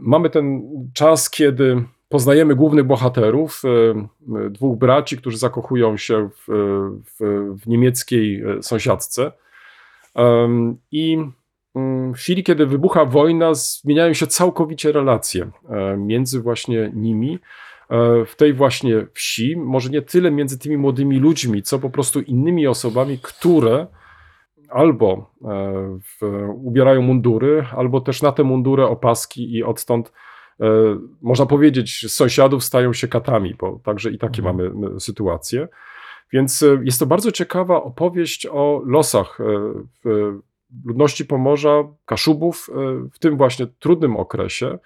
S1: mamy ten czas, kiedy poznajemy głównych bohaterów, e, dwóch braci, którzy zakochują się w, w, w niemieckiej e, sąsiadce. I mm, w chwili, kiedy wybucha wojna, zmieniają się całkowicie relacje między właśnie nimi w tej właśnie wsi, może nie tyle między tymi młodymi ludźmi, co po prostu innymi osobami, które albo w, ubierają mundury, albo też na te mundury opaski i odtąd E, można powiedzieć, z sąsiadów stają się katami, bo także i takie mhm. mamy sytuacje. Więc e, jest to bardzo ciekawa opowieść o losach e, ludności Pomorza, Kaszubów w tym właśnie trudnym okresie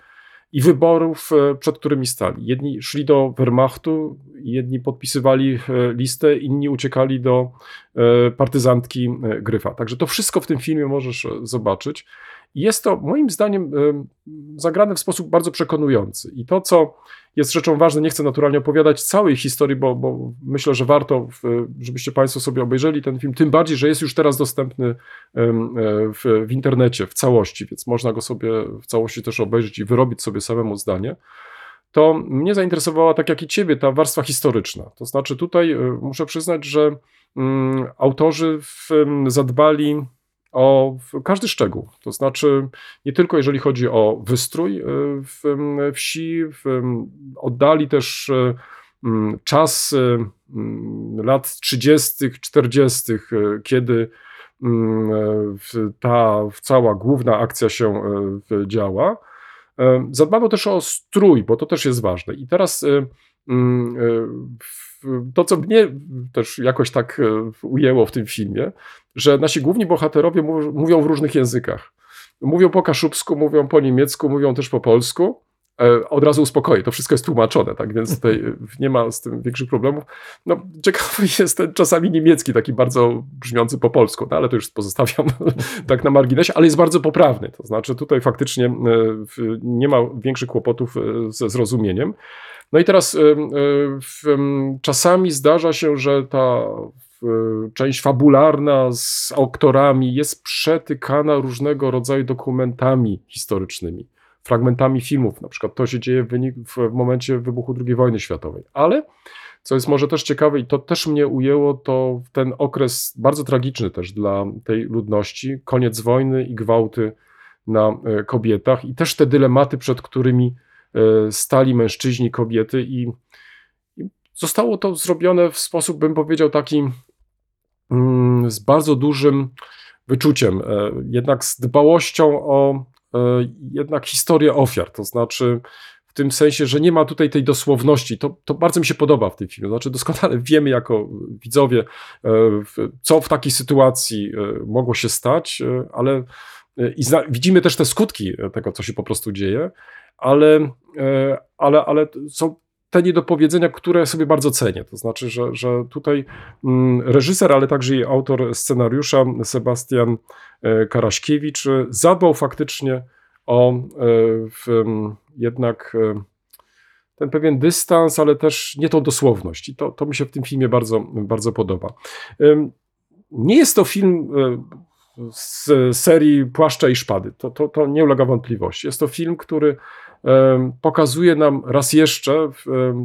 S1: i wyborów, przed którymi stali. Jedni szli do Wehrmachtu, jedni podpisywali listę, inni uciekali do partyzantki Gryfa. Także to wszystko w tym filmie możesz zobaczyć. Jest to moim zdaniem zagrane w sposób bardzo przekonujący. I to, co jest rzeczą ważną, nie chcę naturalnie opowiadać całej historii, bo, bo myślę, że warto, żebyście Państwo sobie obejrzeli ten film, tym bardziej, że jest już teraz dostępny w, w internecie w całości, więc można go sobie w całości też obejrzeć i wyrobić sobie samemu zdanie to mnie zainteresowała, tak jak i ciebie, ta warstwa historyczna. To znaczy, tutaj e, muszę przyznać, że mm, autorzy zadbali o każdy szczegół. To znaczy, nie tylko jeżeli chodzi o wystrój e, w wsi, oddali też e, czas e, lat 30., 40., kiedy ta cała główna akcja się działa. Zadbano też o strój, bo to też jest ważne. I teraz to, co mnie też jakoś tak e, ujęło w tym filmie, że nasi główni bohaterowie mówią w różnych językach. Mówią po kaszubsku, mówią po niemiecku, mówią też po polsku. E, od razu uspokoję, to wszystko jest tłumaczone, tak więc tutaj nie ma z tym większych problemów. No, ciekawy jest ten czasami niemiecki, taki bardzo brzmiący po polsku, no, ale to już pozostawiam tak na marginesie, ale jest bardzo poprawny. To znaczy, tutaj faktycznie e, nie ma większych kłopotów ze zrozumieniem. No i teraz y, y, czasami zdarza się, że ta część fabularna z aktorami jest przetykana różnego rodzaju dokumentami historycznymi, fragmentami filmów. Na przykład to się dzieje w, wynik, w momencie wybuchu II wojny światowej. Ale co jest może też ciekawe i to też mnie ujęło, to ten okres bardzo tragiczny też dla tej ludności, koniec wojny i gwałty na e, kobietach i też te dylematy, przed którymi stali mężczyźni, kobiety i, zostało to zrobione w sposób, bym powiedział, taki mm, z bardzo dużym wyczuciem, e, jednak z dbałością o e, jednak historię ofiar, to znaczy w tym sensie, że nie ma tutaj tej dosłowności. To, to bardzo mi się podoba w tym filmie. Znaczy, doskonale wiemy jako widzowie, co w takiej sytuacji mogło się stać, ale i widzimy też te skutki tego, co się po prostu dzieje, ale, e, ale, ale są te niedopowiedzenia, które sobie bardzo cenię. To znaczy, że, że tutaj mm, reżyser, ale także i autor scenariusza Sebastian e, Karaśkiewicz e, zadbał faktycznie o w, jednak ten pewien dystans, ale też nie tą dosłowność. I to, to mi się w tym filmie bardzo, bardzo podoba. Nie jest to film z serii Płaszcza i Szpady. To, to, to nie ulega wątpliwości. Jest to film, który pokazuje nam raz jeszcze,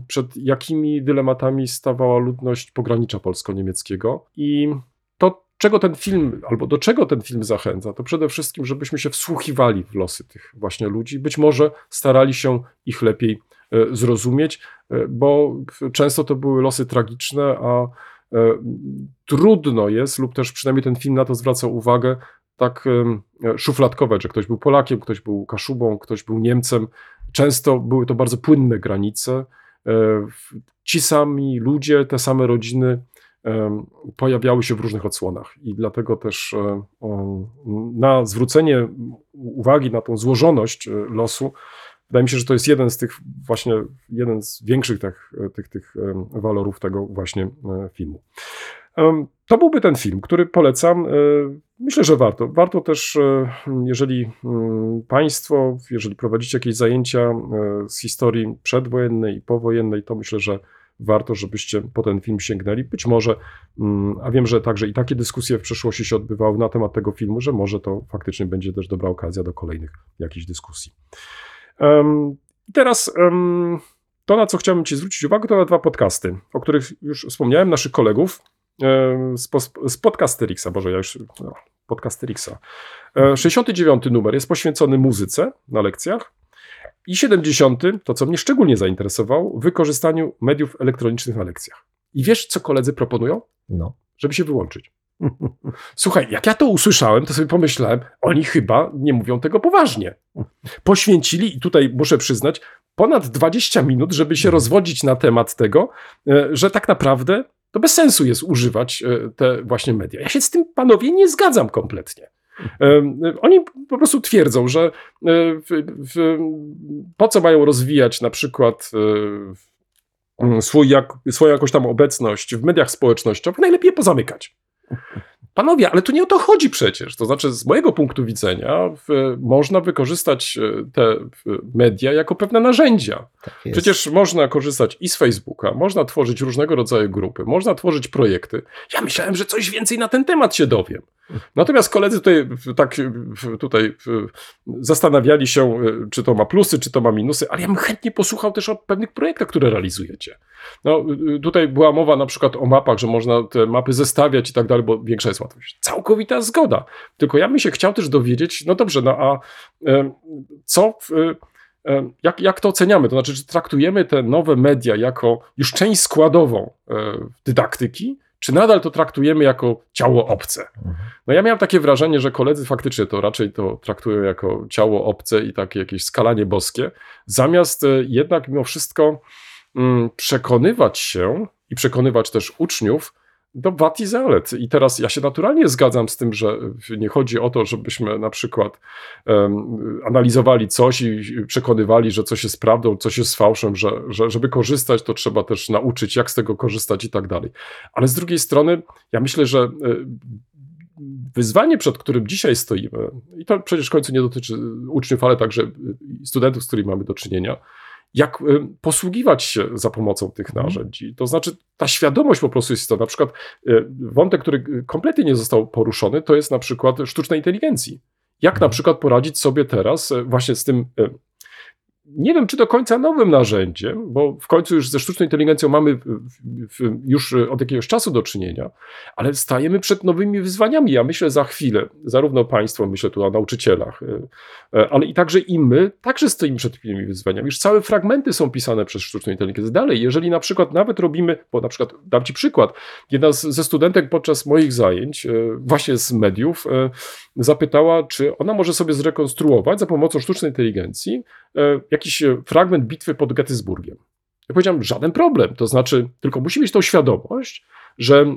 S1: przed jakimi dylematami stawała ludność pogranicza polsko-niemieckiego. I to, czego ten film, albo do czego ten film zachęca, to przede wszystkim, żebyśmy się wsłuchiwali w losy tych właśnie ludzi, być może starali się ich lepiej e, zrozumieć, e, bo często to były losy tragiczne, a e, trudno jest, lub też przynajmniej ten film na to zwraca uwagę, tak szufladkować, że ktoś był Polakiem, ktoś był Kaszubą, ktoś był Niemcem. Często były to bardzo płynne granice. E, ci sami ludzie, te same rodziny pojawiały się w różnych odsłonach i dlatego też e, na zwrócenie uwagi na tą złożoność e, losu, wydaje mi się, że to jest jeden z tych właśnie, jeden z większych tych, tych, tych walorów tego właśnie filmu. To byłby ten film, który polecam. E, myślę, że warto. Warto też, e, jeżeli mm, Państwo, jeżeli prowadzicie jakieś zajęcia e, z historii przedwojennej i powojennej, to myślę, że warto, żebyście po ten film sięgnęli. Być może, mm, a wiem, że także i takie dyskusje w przeszłości się odbywały na temat tego filmu, że może to faktycznie będzie też dobra okazja do kolejnych jakichś dyskusji. I teraz to, na co chciałbym Ci zwrócić uwagę, to na dwa podcasty, o których już wspomniałem, naszych kolegów z, z Podcasterixa, Boże, ja już, no, Podcasterixa. E, 69 numer jest poświęcony muzyce na lekcjach i 70, to co mnie szczególnie zainteresowało, wykorzystaniu mediów elektronicznych na lekcjach. I wiesz, co koledzy proponują?
S2: No.
S1: Żeby się wyłączyć. Słuchaj, jak ja to usłyszałem, to sobie pomyślałem, oni chyba nie mówią tego poważnie. Poświęcili, i tutaj muszę przyznać, ponad 20 minut, żeby się rozwodzić na temat tego, e, że tak naprawdę to bez sensu jest używać e, te właśnie media. Ja się z tym, panowie, nie zgadzam kompletnie. E, Oni po prostu twierdzą, że e, w, w, po co mają rozwijać na przykład swój jak, swoją jakąś tam obecność w mediach społecznościowych, najlepiej je pozamykać. Panowie, ale tu nie o to chodzi przecież. To znaczy, z mojego punktu widzenia, w, można wykorzystać e, te media jako pewne narzędzia.
S2: Tak.
S1: Przecież można korzystać i z Facebooka, można tworzyć różnego rodzaju grupy, można tworzyć projekty. Ja myślałem, że coś więcej na ten temat się dowiem. Natomiast koledzy tutaj tak tutaj zastanawiali się, y, czy to ma plusy, czy to ma minusy, ale ja bym chętnie posłuchał też o pewnych projektach, które realizujecie. No, y, tutaj była mowa na przykład o mapach, że można te mapy zestawiać i tak dalej, bo większa jest łatwość. Całkowita zgoda. Tylko ja bym się chciał też dowiedzieć, no dobrze, no a em, co jak, jak to oceniamy? To znaczy, czy traktujemy te nowe media jako już część składową e, dydaktyki, czy nadal to traktujemy jako ciało obce? No ja miałem takie wrażenie, że koledzy faktycznie to raczej to traktują jako ciało obce i takie jakieś skalanie boskie, zamiast e, jednak mimo wszystko mm, przekonywać się i przekonywać też uczniów do wad i zalet. I teraz ja się naturalnie zgadzam z tym, że nie chodzi o to, żebyśmy na przykład em, analizowali coś i przekonywali, że coś jest prawdą, coś jest fałszem, że, że żeby korzystać, to trzeba też nauczyć, jak z tego korzystać i tak dalej. Ale z drugiej strony, ja myślę, że e, wyzwanie, przed którym dzisiaj stoimy, i to przecież w końcu nie dotyczy uczniów, ale także studentów, z którymi mamy do czynienia, jak y, posługiwać się za pomocą tych
S2: Mhm.
S1: narzędzi. To znaczy, ta świadomość po prostu jest to. Na przykład y, wątek, który kompletnie nie został poruszony, to jest na przykład sztucznej inteligencji. Jak na
S2: Mhm.
S1: przykład poradzić sobie teraz y, właśnie z tym, y, nie wiem czy do końca nowym narzędziem, bo w końcu już ze sztuczną inteligencją mamy już y, od jakiegoś czasu do czynienia, ale stajemy przed nowymi wyzwaniami. Ja myślę za chwilę, zarówno państwo, myślę tu o nauczycielach, y, y, ale i także i my, także stoimy przed tymi wyzwaniami. Już całe fragmenty są pisane przez sztuczną inteligencję. Dalej, jeżeli na przykład nawet robimy, bo na przykład dam Ci przykład, jedna z, ze studentek podczas moich zajęć, właśnie z mediów, zapytała, czy ona może sobie zrekonstruować za pomocą sztucznej inteligencji e, jakiś e, fragment bitwy pod Gettysburgiem. Ja powiedziałem, żaden problem. To znaczy, tylko musi mieć tą świadomość, że e,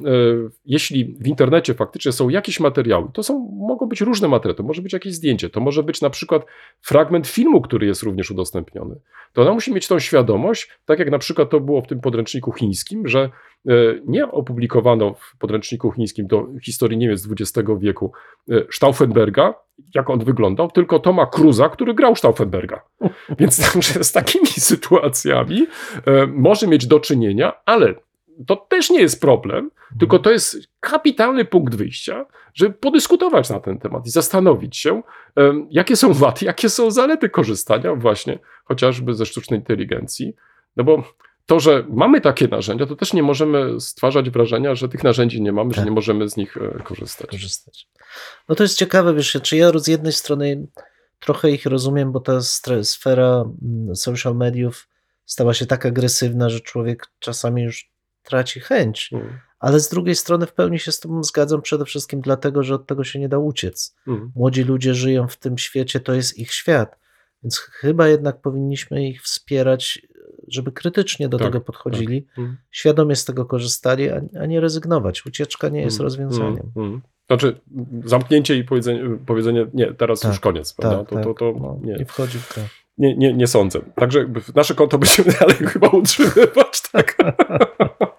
S1: jeśli w internecie faktycznie są jakieś materiały, to są, mogą być różne materiały, to może być jakieś zdjęcie, to może być na przykład fragment filmu, który jest również udostępniony. To ona musi mieć tą świadomość, tak jak na przykład to było w tym podręczniku chińskim, że e, nie opublikowano w podręczniku chińskim do historii Niemiec XX wieku e, Stauffenberga, jak on wyglądał, tylko Toma Cruza, który grał Stauffenberga. Więc także z takimi sytuacjami może mieć do czynienia, ale to też nie jest problem, tylko to jest kapitalny punkt wyjścia, żeby podyskutować na ten temat i zastanowić się, jakie są wady, jakie są zalety korzystania właśnie chociażby ze sztucznej inteligencji. No bo to, że mamy takie narzędzia, to też nie możemy stwarzać wrażenia, że tych narzędzi nie mamy, że
S2: Tak.
S1: nie możemy z nich e, korzystać.
S2: korzystać. No to jest ciekawe, wiesz, czy ja z jednej strony trochę ich rozumiem, bo ta sfera mm, social mediów stała się tak agresywna, że człowiek czasami już traci chęć,
S1: Mm,
S2: ale z drugiej strony w pełni się z tobą zgadzam przede wszystkim dlatego, że od tego się nie da uciec.
S1: mm.
S2: Młodzi ludzie żyją w tym świecie, to jest ich świat, więc chyba jednak powinniśmy ich wspierać, żeby krytycznie do
S1: Tak,
S2: tego podchodzili,
S1: Mm.
S2: świadomie z tego korzystali, a, a nie rezygnować. Ucieczka nie jest
S1: Mm,
S2: rozwiązaniem.
S1: mm, mm. Znaczy, zamknięcie i powiedzenie, powiedzenie nie, teraz
S2: Tak,
S1: już koniec, prawda?
S2: Tak,
S1: to,
S2: tak.
S1: to, to
S2: no,
S1: nie,
S2: nie wchodzi w grę.
S1: nie, nie, nie sądzę. Także nasze konto będziemy dalej chyba utrzymywać, tak?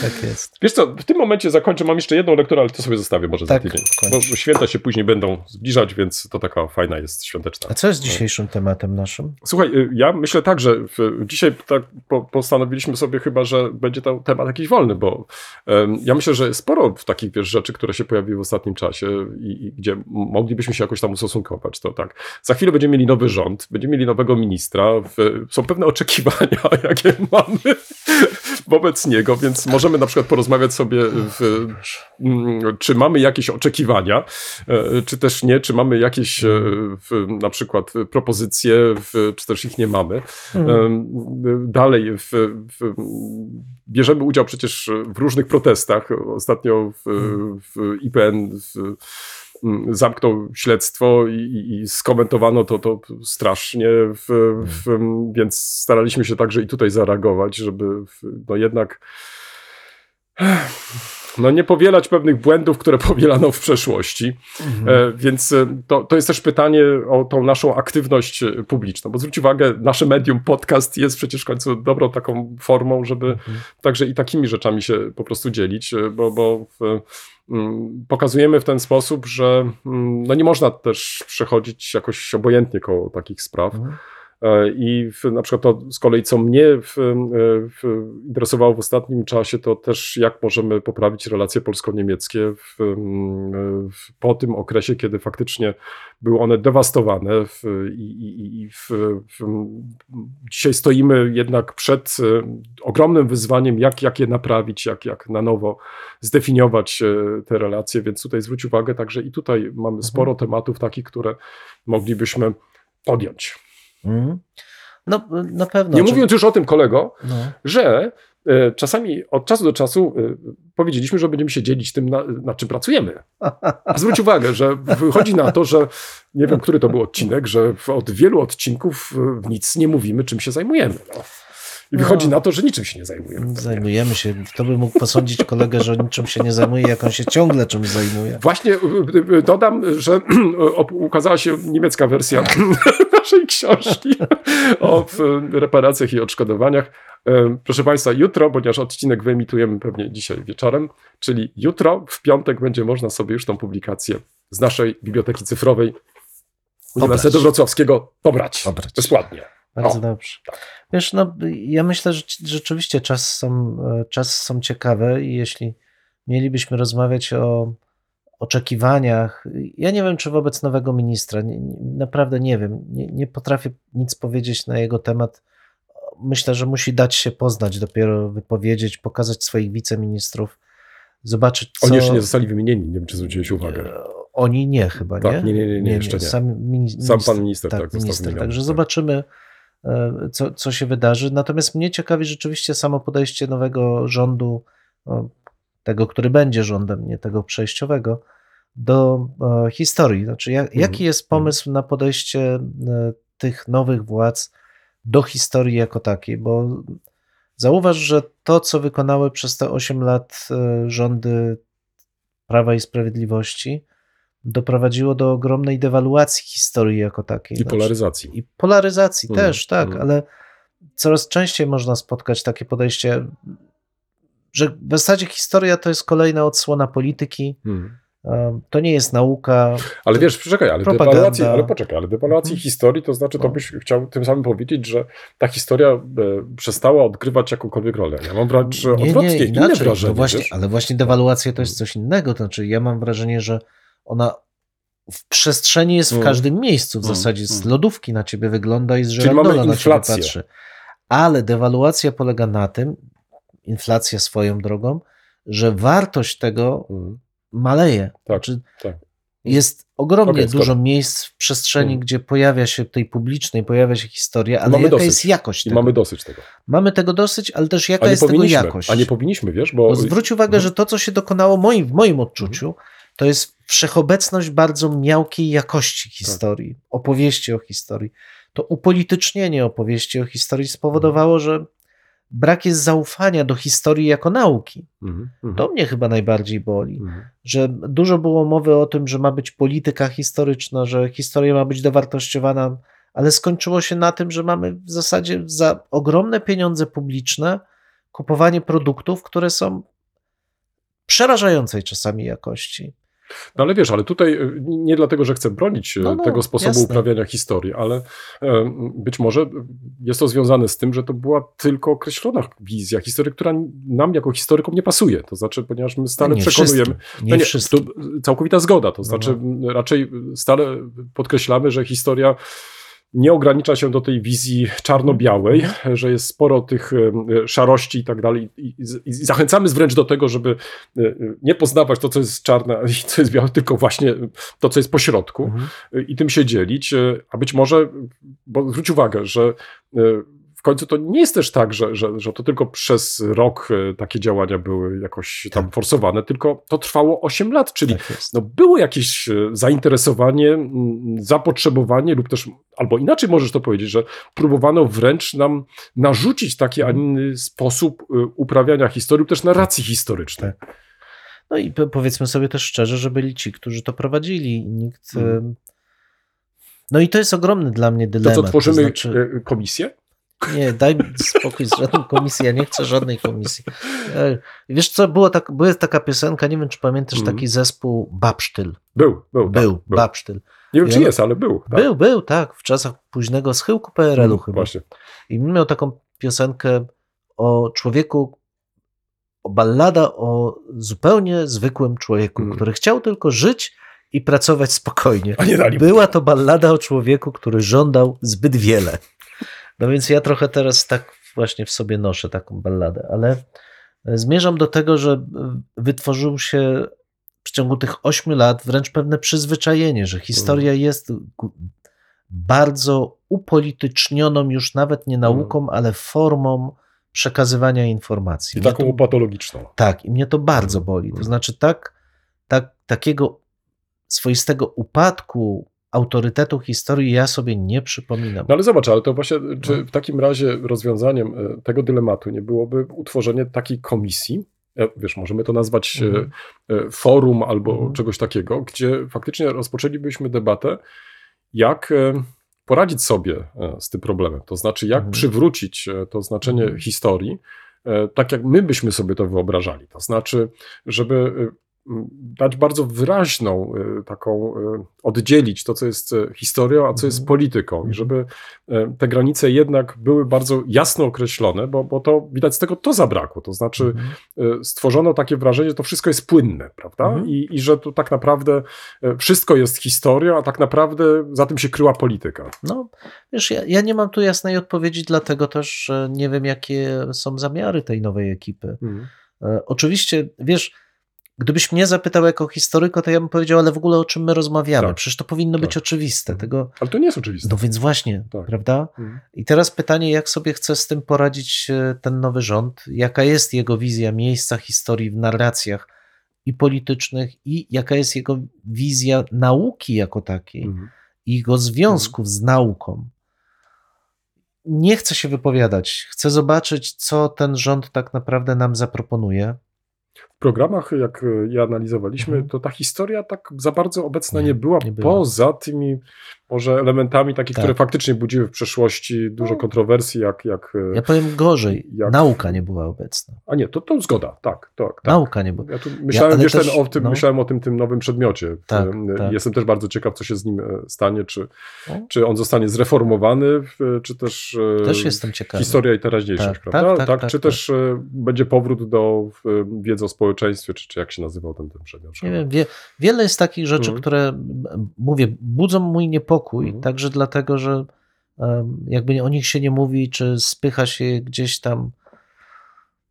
S2: Tak jest.
S1: Wiesz co, w tym momencie zakończę, mam jeszcze jedną lekturę, ale to sobie zostawię może
S2: Tak,
S1: za tydzień. Bo święta się później będą zbliżać, więc to taka fajna jest świąteczna.
S2: A co jest dzisiejszym tematem naszym?
S1: Słuchaj, y, ja myślę tak, że dzisiaj tak po, postanowiliśmy sobie chyba, że będzie to temat jakiś wolny, bo ja myślę, że sporo w takich wiesz, rzeczy, które się pojawiły w ostatnim czasie i, i gdzie moglibyśmy się jakoś tam ustosunkować, to tak. Za chwilę będziemy mieli nowy rząd, będziemy mieli nowego ministra, są pewne oczekiwania, jakie mamy wobec niego, więc możemy na przykład porozmawiać sobie, w, mm, czy mamy jakieś oczekiwania, e, czy też nie, czy mamy jakieś e, na przykład propozycje, czy też ich nie mamy. Em, Dalej, w, w, bierzemy udział przecież w różnych protestach. Ostatnio w, w IPN w, zamknął śledztwo i, i, i skomentowano to, to strasznie, w, w, więc staraliśmy się także i tutaj zareagować, żeby w, no jednak no nie powielać pewnych błędów, które powielano w przeszłości. E, Więc e, to, to jest też pytanie o tą naszą aktywność e, publiczną, bo zwróć uwagę, nasze medium, podcast jest przecież w końcu dobrą taką formą, żeby także i takimi rzeczami się po prostu dzielić, bo, bo w, mm, pokazujemy w ten sposób, że mm, no nie można też przechodzić jakoś obojętnie koło takich spraw.
S2: Mhm.
S1: E, I na przykład to z kolei, co mnie w, e, w, interesowało w ostatnim czasie, to też jak możemy poprawić relacje polsko-niemieckie w, po tym okresie, kiedy faktycznie były one dewastowane. W, i, i, dzisiaj stoimy jednak przed e, ogromnym wyzwaniem, jak, jak je naprawić, jak, jak na nowo zdefiniować e, te relacje, więc tutaj zwróć uwagę także i tutaj mamy sporo tematów takich, które moglibyśmy podjąć.
S2: Mhm. No, na pewno.
S1: Nie
S2: Czy-
S1: mówiąc już o tym, kolego,
S2: no.
S1: że e, czasami od czasu do czasu e, powiedzieliśmy, że będziemy się dzielić tym, na, na czym pracujemy. A zwróć uwagę, że wychodzi na to, że nie wiem, który to był odcinek, że od wielu odcinków w nic nie mówimy, czym się zajmujemy. No. I wychodzi
S2: No.
S1: na to, że niczym się nie zajmujemy.
S2: Zajmujemy się. Kto by mógł posądzić kolegę, że niczym się nie zajmuje, jak on się ciągle czymś zajmuje?
S1: Właśnie y, y, dodam, że ukazała się niemiecka wersja naszej książki o w, reparacjach i odszkodowaniach. Proszę Państwa, jutro, ponieważ odcinek wyemitujemy pewnie dzisiaj wieczorem, czyli jutro, w piątek, będzie można sobie już tą publikację z naszej biblioteki cyfrowej Uniwersytetu Wrocławskiego pobrać,
S2: Pobrać.
S1: bezpłatnie.
S2: Bardzo
S1: O,
S2: dobrze.
S1: tak.
S2: Wiesz, no, ja myślę, że ci- rzeczywiście czas są, e, czasy są ciekawe i jeśli mielibyśmy rozmawiać o oczekiwaniach, ja nie wiem, czy wobec nowego ministra, nie, nie, naprawdę nie wiem, nie, nie potrafię nic powiedzieć na jego temat. Myślę, że musi dać się poznać, dopiero wypowiedzieć, pokazać swoich wiceministrów, zobaczyć, co...
S1: Oni jeszcze nie zostali wymienieni, nie wiem, czy zwróciłeś uwagę.
S2: E, Oni nie chyba,
S1: Tak,
S2: nie?
S1: nie, nie, nie, nie, jeszcze nie.
S2: Sam, mini,
S1: Sam pan minister, tak, został
S2: minister. Także
S1: tak.
S2: zobaczymy, co, co się wydarzy. Natomiast mnie ciekawi rzeczywiście samo podejście nowego rządu, tego, który będzie rządem, nie tego przejściowego, do e, historii. Znaczy, jak,
S1: Mhm.
S2: jaki jest pomysł na podejście e, tych nowych władz do historii jako takiej? Bo zauważ, że to, co wykonały przez te 8 lat e, rządy Prawa i Sprawiedliwości, doprowadziło do ogromnej dewaluacji historii jako takiej.
S1: I
S2: Znaczy-
S1: polaryzacji.
S2: i polaryzacji
S1: Mm,
S2: też, tak,
S1: mm.
S2: ale coraz częściej można spotkać takie podejście, że w zasadzie historia to jest kolejna odsłona polityki,
S1: Hmm.
S2: um, to nie jest nauka.
S1: Ale wiesz, poczekaj, ale dewaluacji, ale poczekaj, ale dewaluacji
S2: Mhm.
S1: historii to znaczy, to
S2: No.
S1: byś chciał tym samym powiedzieć, że ta historia e, przestała odgrywać jakąkolwiek rolę. Ja mam wręcz odwrotnie, inne
S2: inaczej,
S1: wrażenie.
S2: to właśnie,
S1: wiesz?
S2: ale właśnie dewaluacja to jest coś innego, to znaczy ja mam wrażenie, że ona w przestrzeni jest w
S1: Mm.
S2: każdym miejscu, w
S1: Mm,
S2: zasadzie z
S1: mm.
S2: lodówki na ciebie wygląda i z
S1: mamy
S2: na ciebie patrzy. Ale dewaluacja polega na tym, inflacja swoją drogą, że wartość tego
S1: Mhm.
S2: maleje.
S1: Tak,
S2: znaczy,
S1: tak.
S2: Jest ogromnie
S1: Okej,
S2: dużo miejsc w przestrzeni,
S1: Mhm.
S2: gdzie pojawia się tej publicznej, pojawia się historia, ale
S1: Mamy
S2: jaka
S1: dosyć.
S2: jest jakość
S1: I
S2: tego?
S1: mamy dosyć tego.
S2: Mamy tego dosyć, ale też jaka jest tego jakość?
S1: a nie powinniśmy, wiesz, bo...
S2: Bo zwróć uwagę,
S1: Mhm.
S2: że to, co się dokonało moim, w moim odczuciu, to jest wszechobecność bardzo miałkiej jakości historii, opowieści o historii. To upolitycznienie opowieści o historii spowodowało, że brak jest zaufania do historii jako nauki.
S1: Mhm, mhm,
S2: To mnie chyba najbardziej boli
S1: mhm.
S2: że dużo było mowy o tym, że ma być polityka historyczna, że historia ma być dowartościowana, ale skończyło się na tym, że mamy w zasadzie za ogromne pieniądze publiczne kupowanie produktów, które są przerażającej czasami jakości.
S1: No ale wiesz, ale tutaj e, nie dlatego, że chcę bronić e,
S2: No, no,
S1: tego sposobu
S2: jasne.
S1: uprawiania historii, ale e, być może jest to związane z tym, że to była tylko określona wizja historii, która nam jako historykom nie pasuje. To znaczy, ponieważ my stale
S2: nie
S1: przekonujemy.
S2: nie,
S1: No nie, całkowita zgoda. To
S2: No,
S1: znaczy, raczej stale podkreślamy, że historia nie ogranicza się do tej wizji czarno-białej, że jest sporo tych szarości i tak dalej. I, zachęcamy wręcz do tego, żeby e, e, nie poznawać to, co jest czarne i co jest białe, tylko właśnie to, co jest po środku
S2: Mhm.
S1: i tym się dzielić. e, A być może, bo zwróć uwagę, że końcu to nie jest też tak, że, że, że to tylko przez rok e, takie działania były jakoś tam
S2: Tak.
S1: forsowane, tylko to trwało 8 lat, czyli
S2: Tak
S1: no było jakieś e, zainteresowanie, zapotrzebowanie lub też, albo inaczej możesz to powiedzieć, że próbowano wręcz nam narzucić taki, a inny sposób e, uprawiania historii lub też narracji historycznej.
S2: No i po- powiedzmy sobie też szczerze, że byli ci, którzy to prowadzili. i Nikt. Em, No i to jest ogromny dla mnie
S1: To
S2: dylemat.
S1: co, tworzymy
S2: znaczy,
S1: e, komisję?
S2: Nie, daj mi spokój z żadną komisją, ja nie chcę żadnej komisji. E, Wiesz co, było tak, była taka piosenka, nie wiem czy pamiętasz
S1: Mhm.
S2: taki zespół Babsztyl.
S1: Był, był.
S2: Był,
S1: tak, był.
S2: Babsztyl.
S1: Nie wiem, czy jest, ale był. Tak.
S2: Był, był, tak, w czasach późnego schyłku PRL-u
S1: Mm,
S2: chyba.
S1: Właśnie.
S2: I miał taką piosenkę o człowieku, o ballada o zupełnie zwykłym człowieku,
S1: Mm.
S2: który chciał tylko żyć i pracować spokojnie.
S1: A nie dali mu
S2: Była to ballada o człowieku, który żądał zbyt wiele. No więc ja trochę teraz tak właśnie w sobie noszę taką balladę, ale zmierzam do tego, że wytworzył się w ciągu tych ośmiu lat wręcz pewne przyzwyczajenie, że historia jest gu- bardzo upolitycznioną już nawet nie nauką, ale formą przekazywania informacji.
S1: I
S2: Mnie
S1: taką
S2: to-
S1: patologiczną.
S2: tak, i mnie to bardzo boli. To znaczy, tak, tak, takiego swoistego upadku autorytetu historii ja sobie nie przypominam.
S1: No ale zobacz, ale to właśnie, czy
S2: No.
S1: w takim razie rozwiązaniem e, tego dylematu nie byłoby utworzenie takiej komisji, e, wiesz, możemy to nazwać e,
S2: Mhm.
S1: forum albo
S2: Mhm.
S1: czegoś takiego, gdzie faktycznie rozpoczęlibyśmy debatę, jak poradzić sobie z tym problemem. To znaczy, jak
S2: Mhm.
S1: przywrócić to znaczenie
S2: Mhm.
S1: historii, tak jak my byśmy sobie to wyobrażali. To znaczy, żeby dać bardzo wyraźną e, taką, e, oddzielić to, co jest e, historią, a co jest
S2: Mhm.
S1: polityką i
S2: Mhm.
S1: żeby te granice jednak były bardzo jasno określone, bo, bo to widać z tego to zabrakło. To znaczy,
S2: Mhm.
S1: stworzono takie wrażenie, że to wszystko jest płynne, prawda?
S2: Mhm.
S1: I, I że tu tak naprawdę wszystko jest historią, a tak naprawdę za tym się kryła polityka.
S2: No, wiesz, ja, ja nie mam tu jasnej odpowiedzi, dlatego też nie wiem, jakie są zamiary tej nowej ekipy. E, Oczywiście, wiesz, gdybyś mnie zapytał jako historyko, to ja bym powiedział, ale w ogóle o czym my rozmawiamy?
S1: Tak.
S2: Przecież to powinno być
S1: Tak.
S2: oczywiste.
S1: Mhm.
S2: Tego,
S1: Ale to nie jest oczywiste.
S2: no więc właśnie,
S1: Tak.
S2: prawda?
S1: Mhm.
S2: I teraz pytanie, jak sobie chce z tym poradzić e, ten nowy rząd? Jaka jest jego wizja miejsca historii w narracjach i politycznych, i jaka jest jego wizja nauki jako takiej,
S1: Mhm.
S2: i jego związków z nauką? Nie chcę się wypowiadać. Chcę zobaczyć, co ten rząd tak naprawdę nam zaproponuje.
S1: Programach, jak e, je analizowaliśmy,
S2: Mhm.
S1: to ta historia tak za bardzo obecna
S2: Nie,
S1: nie, była,
S2: nie
S1: poza tymi może elementami takich,
S2: Tak.
S1: które faktycznie budziły w przeszłości dużo
S2: No.
S1: kontrowersji, jak... jak e,
S2: Ja powiem gorzej,
S1: Jak-
S2: nauka nie była obecna.
S1: A nie, to, to zgoda, tak, tak. tak.
S2: Nauka nie była.
S1: Ja tu myślałem,
S2: ale
S1: wiesz,
S2: też,
S1: o tym,
S2: no.
S1: myślałem o tym, tym nowym przedmiocie.
S2: Tak,
S1: E,
S2: tak.
S1: Jestem też bardzo ciekaw, co się z nim stanie, czy,
S2: O.
S1: czy on zostanie zreformowany, czy też,
S2: Też jestem ciekawy.
S1: historia i teraźniejszość,
S2: Tak,
S1: prawda?
S2: tak, tak, tak,
S1: czy też będzie powrót do wiedzy o społeczeństwie, czy, czy jak się nazywał ten, ten przedmiot?
S2: Nie wiem, wie, wiele jest takich rzeczy,
S1: Mhm.
S2: które, mówię, budzą mój niepokój,
S1: Mhm.
S2: także dlatego, że jakby o nich się nie mówi, czy spycha się gdzieś tam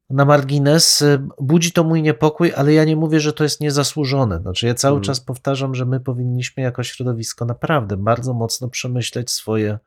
S2: na margines, y, budzi to mój niepokój, ale ja nie mówię, że to jest niezasłużone. Znaczy ja cały
S1: Mhm.
S2: czas powtarzam, że my powinniśmy jako środowisko naprawdę bardzo mocno przemyśleć swoje,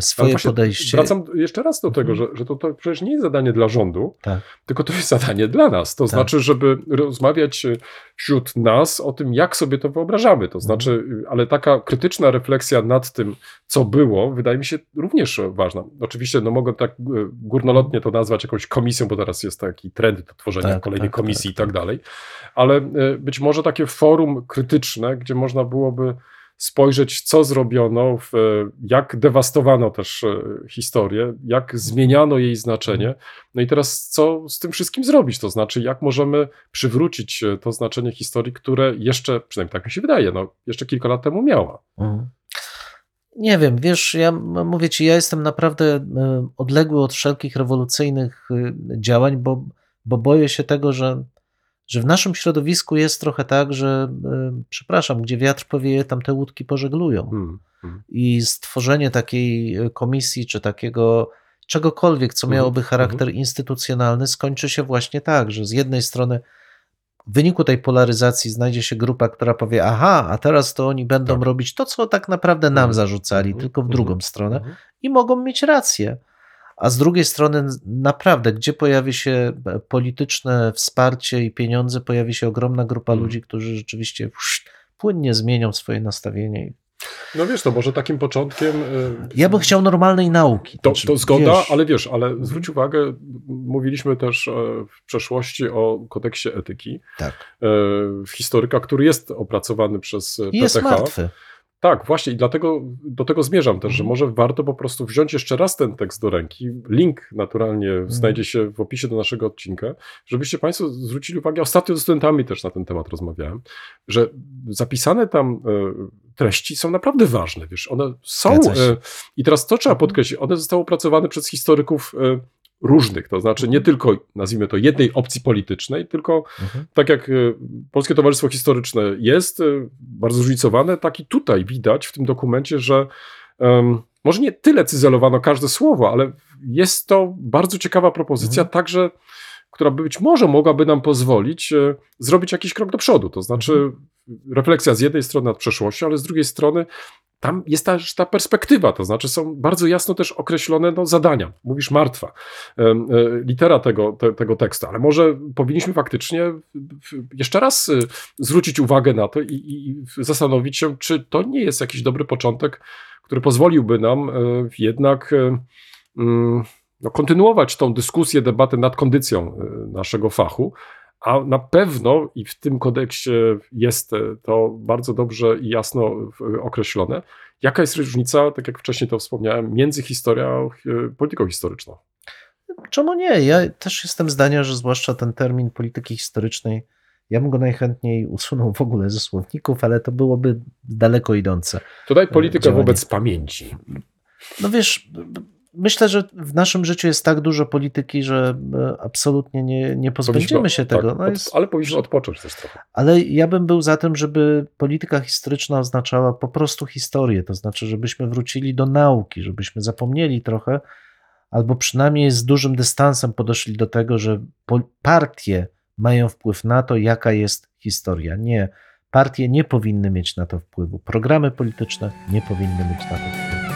S2: swoje
S1: właśnie
S2: podejście.
S1: Wracam jeszcze raz do tego,
S2: Mhm.
S1: że, że to, to przecież nie jest zadanie dla rządu,
S2: Tak.
S1: tylko to jest zadanie dla nas. To
S2: Tak.
S1: znaczy, żeby rozmawiać e, wśród nas o tym, jak sobie to wyobrażamy. To znaczy,
S2: Mhm.
S1: e, ale taka krytyczna refleksja nad tym, co było, wydaje mi się również ważna. Oczywiście, no mogę tak e, górnolotnie to nazwać jakąś komisją, bo teraz jest taki trend do tworzenia
S2: Tak,
S1: kolejnej
S2: tak,
S1: komisji
S2: tak,
S1: i tak
S2: tak.
S1: dalej, ale e, być może takie forum krytyczne, gdzie można byłoby spojrzeć, co zrobiono, w, jak dewastowano też e, historię, jak zmieniano jej znaczenie. No i teraz co z tym wszystkim zrobić? To znaczy, jak możemy przywrócić e, to znaczenie historii, które jeszcze, przynajmniej tak mi się wydaje, no, jeszcze kilka lat temu miała.
S2: Mhm. Nie wiem, wiesz, ja mówię ci, ja jestem naprawdę e, odległy od wszelkich rewolucyjnych działań, bo, bo boję się tego, że, że w naszym środowisku jest trochę tak, że, e, przepraszam, gdzie wiatr powieje, tam te łódki pożeglują.
S1: Hmm.
S2: I stworzenie takiej e, komisji czy takiego czegokolwiek, co
S1: Mhm,
S2: miałoby charakter instytucjonalny, skończy się właśnie tak, że z jednej strony w wyniku tej polaryzacji znajdzie się grupa, która powie: Aha, a teraz to oni będą
S1: Tak.
S2: robić to, co tak naprawdę nam
S1: Mhm,
S2: zarzucali,
S1: mhm,
S2: tylko w
S1: mhm,
S2: drugą stronę
S1: Mhm.
S2: i mogą mieć rację. A z drugiej strony, naprawdę, gdzie pojawi się e, polityczne wsparcie i pieniądze, pojawi się ogromna grupa
S1: Mhm.
S2: ludzi, którzy rzeczywiście płynnie zmienią swoje nastawienie.
S1: No wiesz, to może takim początkiem. e,
S2: Ja bym chciał normalnej nauki.
S1: To, to zgoda,
S2: wiesz,
S1: ale wiesz, ale zwróć uwagę, mówiliśmy też e, w przeszłości o kodeksie etyki.
S2: Tak.
S1: Historyka, który jest opracowany przez
S2: I jest
S1: PTH.
S2: martwy.
S1: Tak, właśnie i dlatego do tego zmierzam też, że
S2: Mhm.
S1: może warto po prostu wziąć jeszcze raz ten tekst do ręki. Link naturalnie
S2: Mhm.
S1: znajdzie się w opisie do naszego odcinka, żebyście Państwo zwrócili uwagę. Ostatnio z studentami też na ten temat rozmawiałem, że zapisane tam e, treści są naprawdę ważne. Wiesz, one są. E, I teraz to trzeba
S2: Mhm.
S1: podkreślić. One zostały opracowane przez historyków. E, Różnych, to znaczy nie tylko, nazwijmy to, jednej opcji politycznej, tylko
S2: Mhm.
S1: tak jak e, Polskie Towarzystwo Historyczne jest e, bardzo zróżnicowane, tak i tutaj widać w tym dokumencie, że em, może nie tyle cyzelowano każde słowo, ale jest to bardzo ciekawa propozycja,
S2: Mhm.
S1: także, która być może mogłaby nam pozwolić e, zrobić jakiś krok do przodu. To znaczy
S2: Mhm.
S1: refleksja z jednej strony nad przeszłością, ale z drugiej strony tam jest też ta perspektywa, to znaczy są bardzo jasno też określone no, zadania. Mówisz martwa, em, e, litera tego, te, tego tekstu, ale może powinniśmy faktycznie jeszcze raz zwrócić uwagę na to i, i zastanowić się, czy to nie jest jakiś dobry początek, który pozwoliłby nam e, jednak e, mm, no, kontynuować tą dyskusję, debatę nad kondycją e, naszego fachu. A na pewno i w tym kodeksie jest e, to bardzo dobrze i jasno określone, jaka jest różnica, tak jak wcześniej to wspomniałem, między historią a e, polityką historyczną.
S2: Czemu nie? Ja też jestem zdania, że zwłaszcza ten termin polityki historycznej, ja bym go najchętniej usunął w ogóle ze słowników, ale to byłoby daleko idące.
S1: Tutaj polityka
S2: działanie.
S1: wobec pamięci.
S2: No wiesz, myślę, że w naszym życiu jest tak dużo polityki, że e, absolutnie nie, nie pozbędziemy
S1: Powinniśmy-
S2: się tego.
S1: tak,
S2: No jest,
S1: Ale powinniśmy odpocząć też trochę.
S2: Ale ja bym był za tym, żeby polityka historyczna oznaczała po prostu historię, to znaczy, żebyśmy wrócili do nauki, żebyśmy zapomnieli trochę, albo przynajmniej z dużym dystansem podeszli do tego, że partie mają wpływ na to, jaka jest historia. Nie, partie nie powinny mieć na to wpływu, programy polityczne nie powinny mieć na to wpływu.